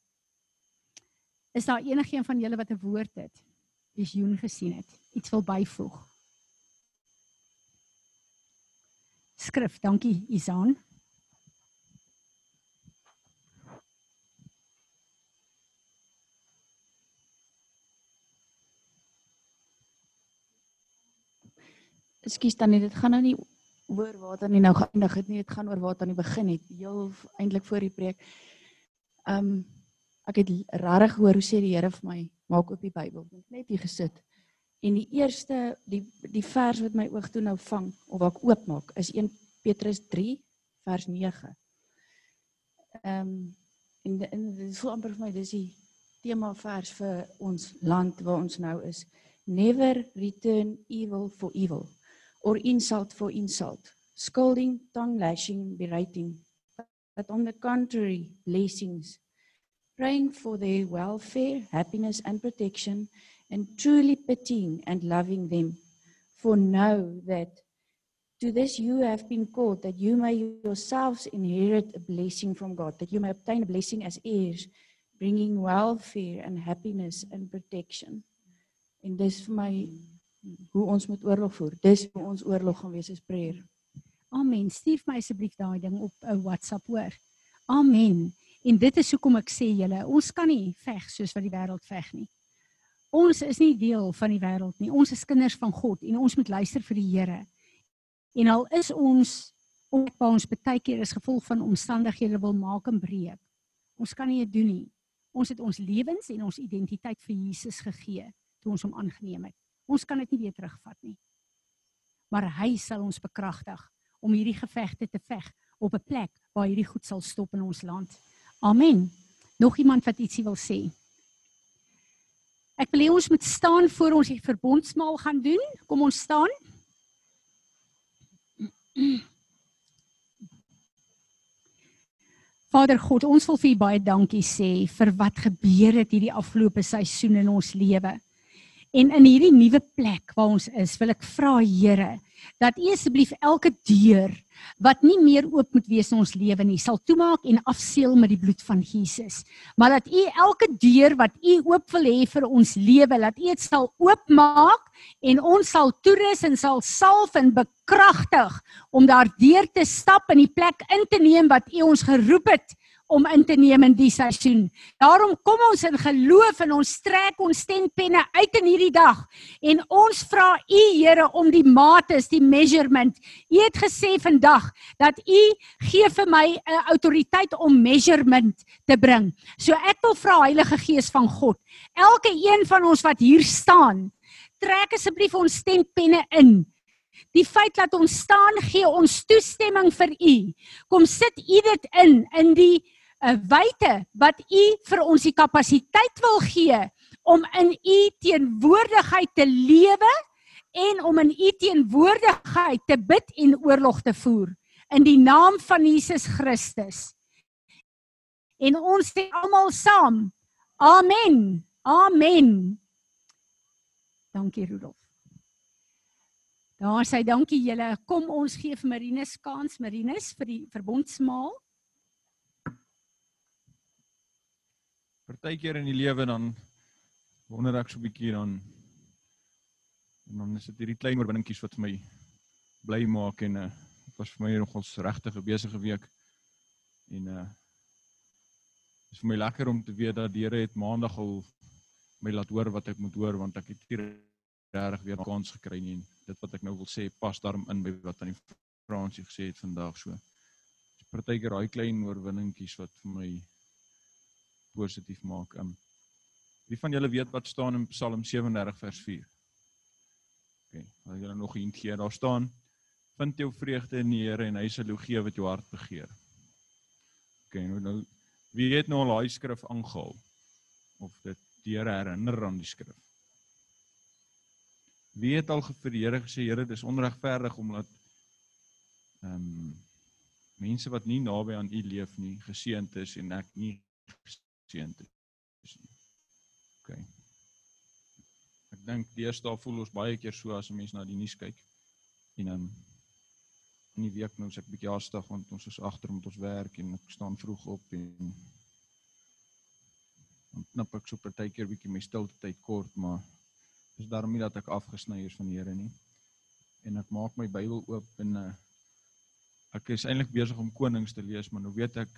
Is daar enigiemand van julle wat 'n woord het? Visioen gesien het? Iets wil byvoeg? Skrif, dankie Isaan. Ekskuus tannie, dit gaan nou nie oor waar dan nie nou geëindig het nie, dit gaan oor waar dan nie begin het. Heel eintlik voor die preek. Ehm um, ek het regtig gehoor hoe sê die Here vir my, maak oop die Bybel. Ek net hier gesit. En die eerste die die vers wat my oog toe nou vang of wat ek oopmaak is 1 Petrus 3 vers 9. Ehm um, en dit voel amper vir my dis die tema vers vir ons land waar ons nou is. Never return evil for evil or insult for insult, scolding, tongue lashing, berating, but on the contrary, blessings, praying for their welfare, happiness, and protection, and truly pitying and loving them. For know that to this you have been called, that you may yourselves inherit a blessing from God, that you may obtain a blessing as heirs, bringing welfare and happiness and protection. In this for my hoe ons moet oorlog voer. Dis hoe ons oorlog gaan wees is prayer. Amen. Stuur my asseblief daai ding op 'n WhatsApp hoor. Amen. En dit is hoekom ek sê julle, ons kan nie veg soos wat die wêreld veg nie. Ons is nie deel van die wêreld nie. Ons is kinders van God en ons moet luister vir die Here. En al is ons op ons baie keer is gevolg van omstandighede wil maak en breek. Ons kan nie dit doen nie. Ons het ons lewens en ons identiteit vir Jesus gegee toe ons hom aangeneem het. Ons kan dit nie weer terugvat nie. Maar hy sal ons bekragtig om hierdie gevegte te veg op 'n plek waar hierdie goed sal stop in ons land. Amen. Nog iemand wat ietsie wil sê? Ek wil hê ons moet staan voor ons die verbondsmaal gaan doen. Kom ons staan. Vader God, ons wil vir U baie dankie sê vir wat gebeur het hierdie afgelope seisoen in ons lewe. En in hierdie nuwe plek waar ons is, wil ek vra Here dat U asseblief elke deur wat nie meer oop moet wees in ons lewe nie, sal toemaak en afseël met die bloed van Jesus. Maar dat U elke deur wat U oop wil hê vir ons lewe, laat U dit sal oopmaak en ons sal toerus en sal salf en bekragtig om daardeur te stap in die plek in te neem wat U ons geroep het om in te neem in die seisoen. Daarom kom ons in geloof en ons trek ons stempenne uit in hierdie dag en ons vra U Here om die mates, die measurement. U het gesê vandag dat U gee vir my 'n autoriteit om measurement te bring. So ek wil vra Heilige Gees van God, elke een van ons wat hier staan, trek asseblief ons stempenne in. Die feit dat ons staan gee ons toestemming vir u. Kom sit u dit in in die 'n wyte wat u vir ons die kapasiteit wil gee om in u teenwoordigheid te lewe en om in u teenwoordigheid te bid en oorlog te voer in die naam van Jesus Christus. En ons sê almal saam. Amen. Amen. Dankie Rudolf. Daar sê dankie julle. Kom ons gee vir Marinus kans, Marinus vir die verbondsmaal. Partykeer in die lewe dan wonder ek so 'n bietjie dan en dan is dit hierdie klein oorwinningkies wat vir my bly maak en uh dit was vir my nogals regtig 'n besige week. En uh is vir my lekker om te weet dat die Here het maandag al my laat hoor wat ek moet hoor want ek het hier regtig weer 'n kans gekry nie. Dit wat ek nou wil sê pas daarom in by wat aan die Fransie gesê het vandag so. Partykeer daai klein oorwinningkies wat vir my positief maak. Um Wie van julle weet wat staan in Psalm 37 vers 4? OK, as julle nog hint gee, daar staan: Vind jou vreugde in die Here en hy sal jou gee wat jou hart begeer. OK, nou nou wie het nou al daai skrif aangehaal? Of dit die Here herinner aan die skrif? Wie het al vir die Here gesê, Here, dis onregverdig omdat ehm um, mense wat nie naby aan U leef nie geseënd is en ek nie geseënd is nie. OK. Ek dink deesdae voel ons baie keer so as 'n mens na die nuus kyk. En dan in die week nou sê ek bietjie haastig want ons is agter met ons werk en ek staan vroeg op en dan knap ek so partykeer bietjie my stilte tyd kort, maar dis daarom nie dat ek afgesny is van die Here nie. En ek maak my Bybel oop en uh, ek is eintlik besig om Konings te lees, maar nou weet ek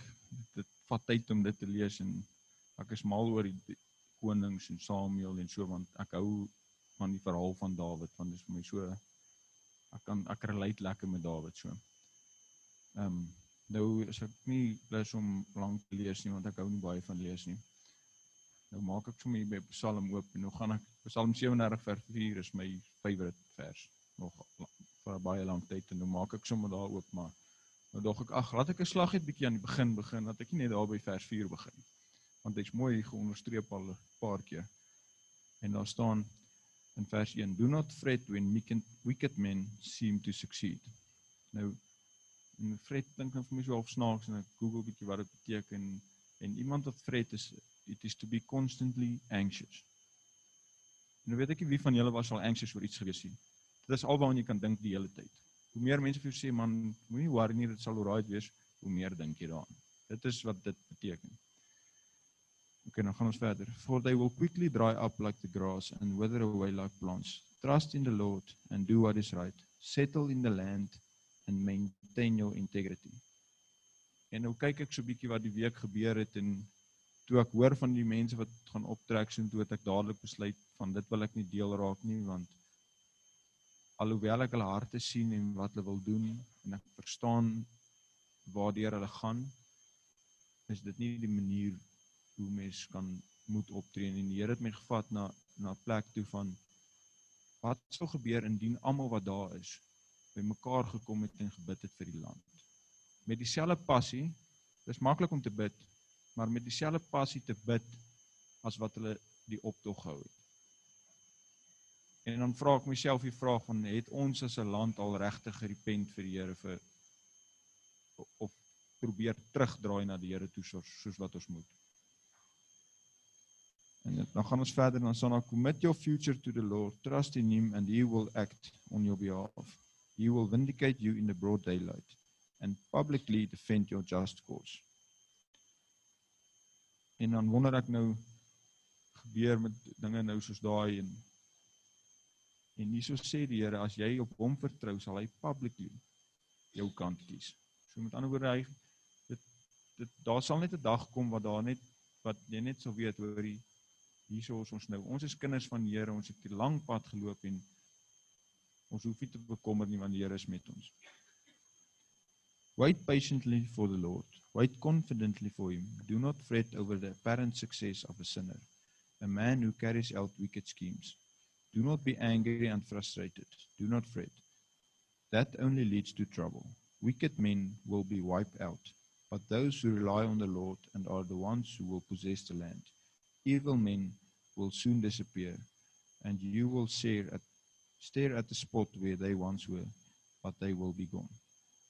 dit vat tyd om dit te lees en ek is mal oor die konings en Samuel en so want ek hou van die verhaal van Dawid want dit is vir my so ek kan ek relate lekker met Dawid so. Ehm um, nou is ek nie lus om lank te lees nie want ek hou nie baie van lees nie. Nou maak ek sommer by Psalm oop en nou gaan ek Psalm 37 vers 4 is my favourite vers nog vir baie lang tyd en nou maak ek sommer daar oop maar nou dog ek ag laat ek 'n slag net bietjie aan die begin begin dat ek nie net daar by vers 4 begin want dit's mooi geonderstreep al 'n paar keer. En daar staan in vers 1: Do not fret when wicked men seem to succeed. Nou en fret dink dan vir my so half snaaks en ek Google bietjie wat dit beteken en iemand wat fret is it is to be constantly anxious. En nou weet ek nie wie van julle was al anxious oor iets gewees nie. Dit is alwaar jy kan dink die hele tyd. Hoe meer mense vir jou sê man, moenie worry nie, dit sal alright wees, hoe meer dink jy daaraan. Dit is wat dit beteken. Okay, dan gaan ons verder. For they will quickly dry up like the grass and wither away like plants. Trust in the Lord and do what is right. Settle in the land and maintain your integrity. En nou kyk ek so 'n bietjie wat die week gebeur het en toe ek hoor van die mense wat gaan optrek sien toe ek dadelik besluit van dit wil ek nie deel raak nie want alhoewel ek hulle harte sien en wat hulle wil doen en ek verstaan waartoe hulle gaan is dit nie die manier hoe mens kan moet optree. En die Here het my gevat na na 'n plek toe van wat sou gebeur indien almal wat daar is bymekaar gekom het en gebid het vir die land? Met dieselfde passie dis maklik om te bid maar met dieselfde passie te bid as wat hulle die optog gehou het. En dan vra ek myself die vraag van het ons as 'n land al regtig gerepent vir die Here vir of probeer terugdraai na die Here toe soos, soos wat ons moet En dan gaan ons verder dan sal nou commit your future to the Lord, trust in him and he will act on your behalf. He will vindicate you in the broad daylight and publicly defend your just cause. En dan wonder ek nou gebeur met dinge nou soos daai en en hieso sê die Here as jy op hom vertrou sal hy publicly jou kant kies. So met ander woorde hy dit dit daar sal net 'n dag kom wat daar net wat jy net sou weet hoor die hierso is ons nou. Ons is kinders van die Here. Ons het 'n lang pad geloop en ons hoef nie te bekommer nie want die Here is met ons. Wait patiently for the Lord. Wait confidently for him. Do not fret over the apparent success of a sinner, a man who carries out wicked schemes. Do not be angry and frustrated. Do not fret. That only leads to trouble. Wicked men will be wiped out, but those who rely on the Lord and are the ones who will possess the land evil men will soon disappear, and you will stare at, stare at the spot where they once were, but they will be gone.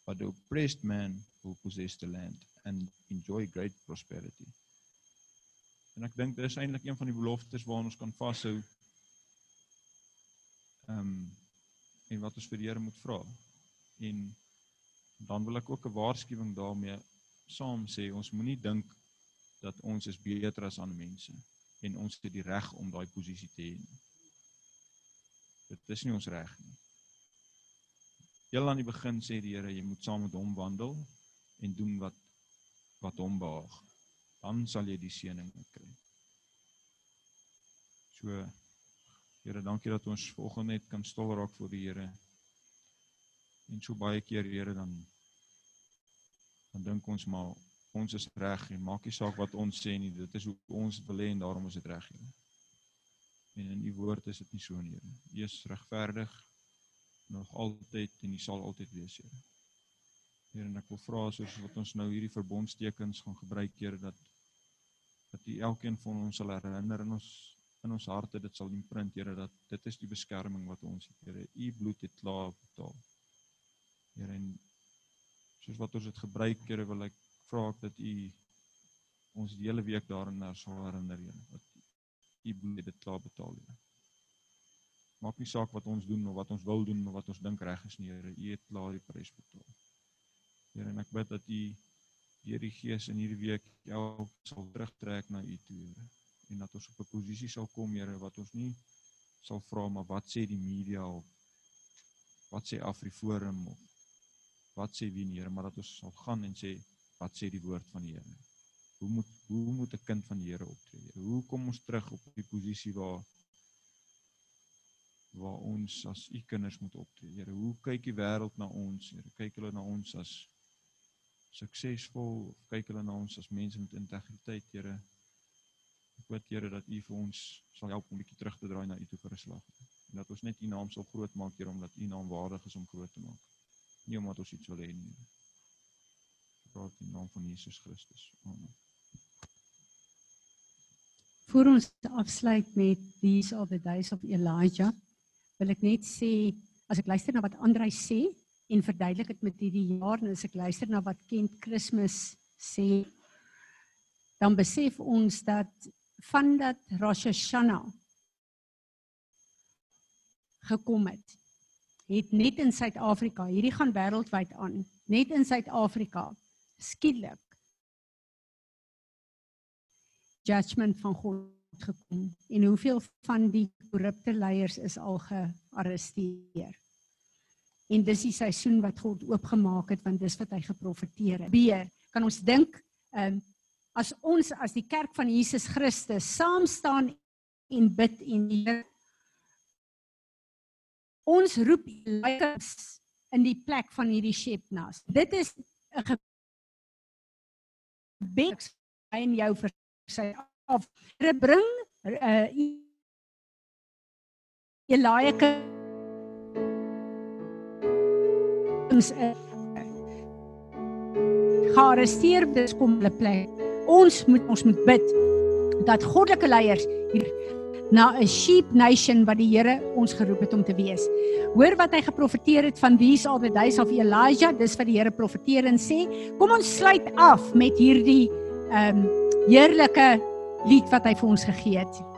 But the oppressed man will possess the land and enjoy great prosperity. En ek dink dis eintlik een van die beloftes waaraan ons kan vashou. Ehm um, en wat ons vir die Here moet vra. En dan wil ek ook 'n waarskuwing daarmee saam sê, ons moenie dink dat ons is beter as ander mense en ons het die reg om daai posisie te hê. Dit is nie ons reg nie. Heel aan die begin sê die Here jy moet saam met hom wandel en doen wat wat hom behaag. Dan sal jy die seëning kry. So Here, dankie dat ons vanoggend net kan stil raak voor die Here. En so baie keer Here dan dan dink ons maar ons is reg en maak nie saak wat ons sê nie, dit is hoe ons wil hê en daarom is dit reg. En in u woord is dit nie so nie, Here. U is regverdig nog altyd en u sal altyd wees, Here. Here, en ek wil vra soos wat ons nou hierdie verbondstekens gaan gebruik, Here, dat dat u elkeen van ons sal herinner in ons in ons harte dit sal imprint, Here, dat dit is die beskerming wat ons het, Here. U bloed het klaar betaal. Here, en soos wat ons dit gebruik, Here, wil ek vra ek dat u ons die hele week daarin sal herinner, Here, dat u bloed dit klaar betaal, Here. Maak nie saak wat ons doen of wat ons wil doen of wat ons dink reg is nie, Here. U het klaar die prys betaal. Here, en ek bid dat u deur die Gees in hierdie week elk sal terugtrek na u toe, Here. En dat ons op 'n posisie sal kom, Here, wat ons nie sal vra maar wat sê die media of wat sê Afriforum of wat sê wie nie, Here, maar dat ons sal gaan en sê wat sê die woord van die Here. Hoe moet hoe moet 'n kind van die Here optree? Here? Hoe kom ons terug op die posisie waar waar ons as u kinders moet optree? Here, hoe kyk die wêreld na ons? Here, kyk hulle na ons as suksesvol of kyk hulle na ons as mense met integriteit, Here? Ek bid Here dat u vir ons sal help om 'n bietjie terug te draai na u toe vir 'n slag. En dat ons net u naam sal groot maak, Here, omdat u naam waardig is om groot te maak. Nie omdat ons iets wil hê nie. Ek vra in die naam van Jesus Christus. Amen. Voor ons afsluit met These are the days of Elijah, wil ek net sê as ek luister na wat Andrei sê en verduidelik dit met hierdie jaar en as ek luister na wat Kent Kersfees sê, dan besef ons dat van dat Rosh Hashanah gekom het, het net in Suid-Afrika, hierdie gaan wêreldwyd aan, net in Suid-Afrika skielik judgment van God gekom en hoeveel van die korrupte leiers is al gearresteer. En dis die seisoen wat God oopgemaak het want dis wat hy geprofeteer het. B, kan ons dink ehm um, as ons as die kerk van Jesus Christus saam staan en bid en Heer ons roep leiers in die plek van hierdie Shepnas. Dit is 'n gebed in jou vir sy af. Here bring uh Elia ons uh, gearresteer dis kom hulle plek. Ons moet ons moet bid dat goddelike leiers hier na 'n sheep nation wat die Here ons geroep het om te wees. Hoor wat hy geprofeteer het van these all the days of Elijah, dis wat die Here profeteer en sê, kom ons sluit af met hierdie ehm um, heerlike lied wat hy vir ons gegee het.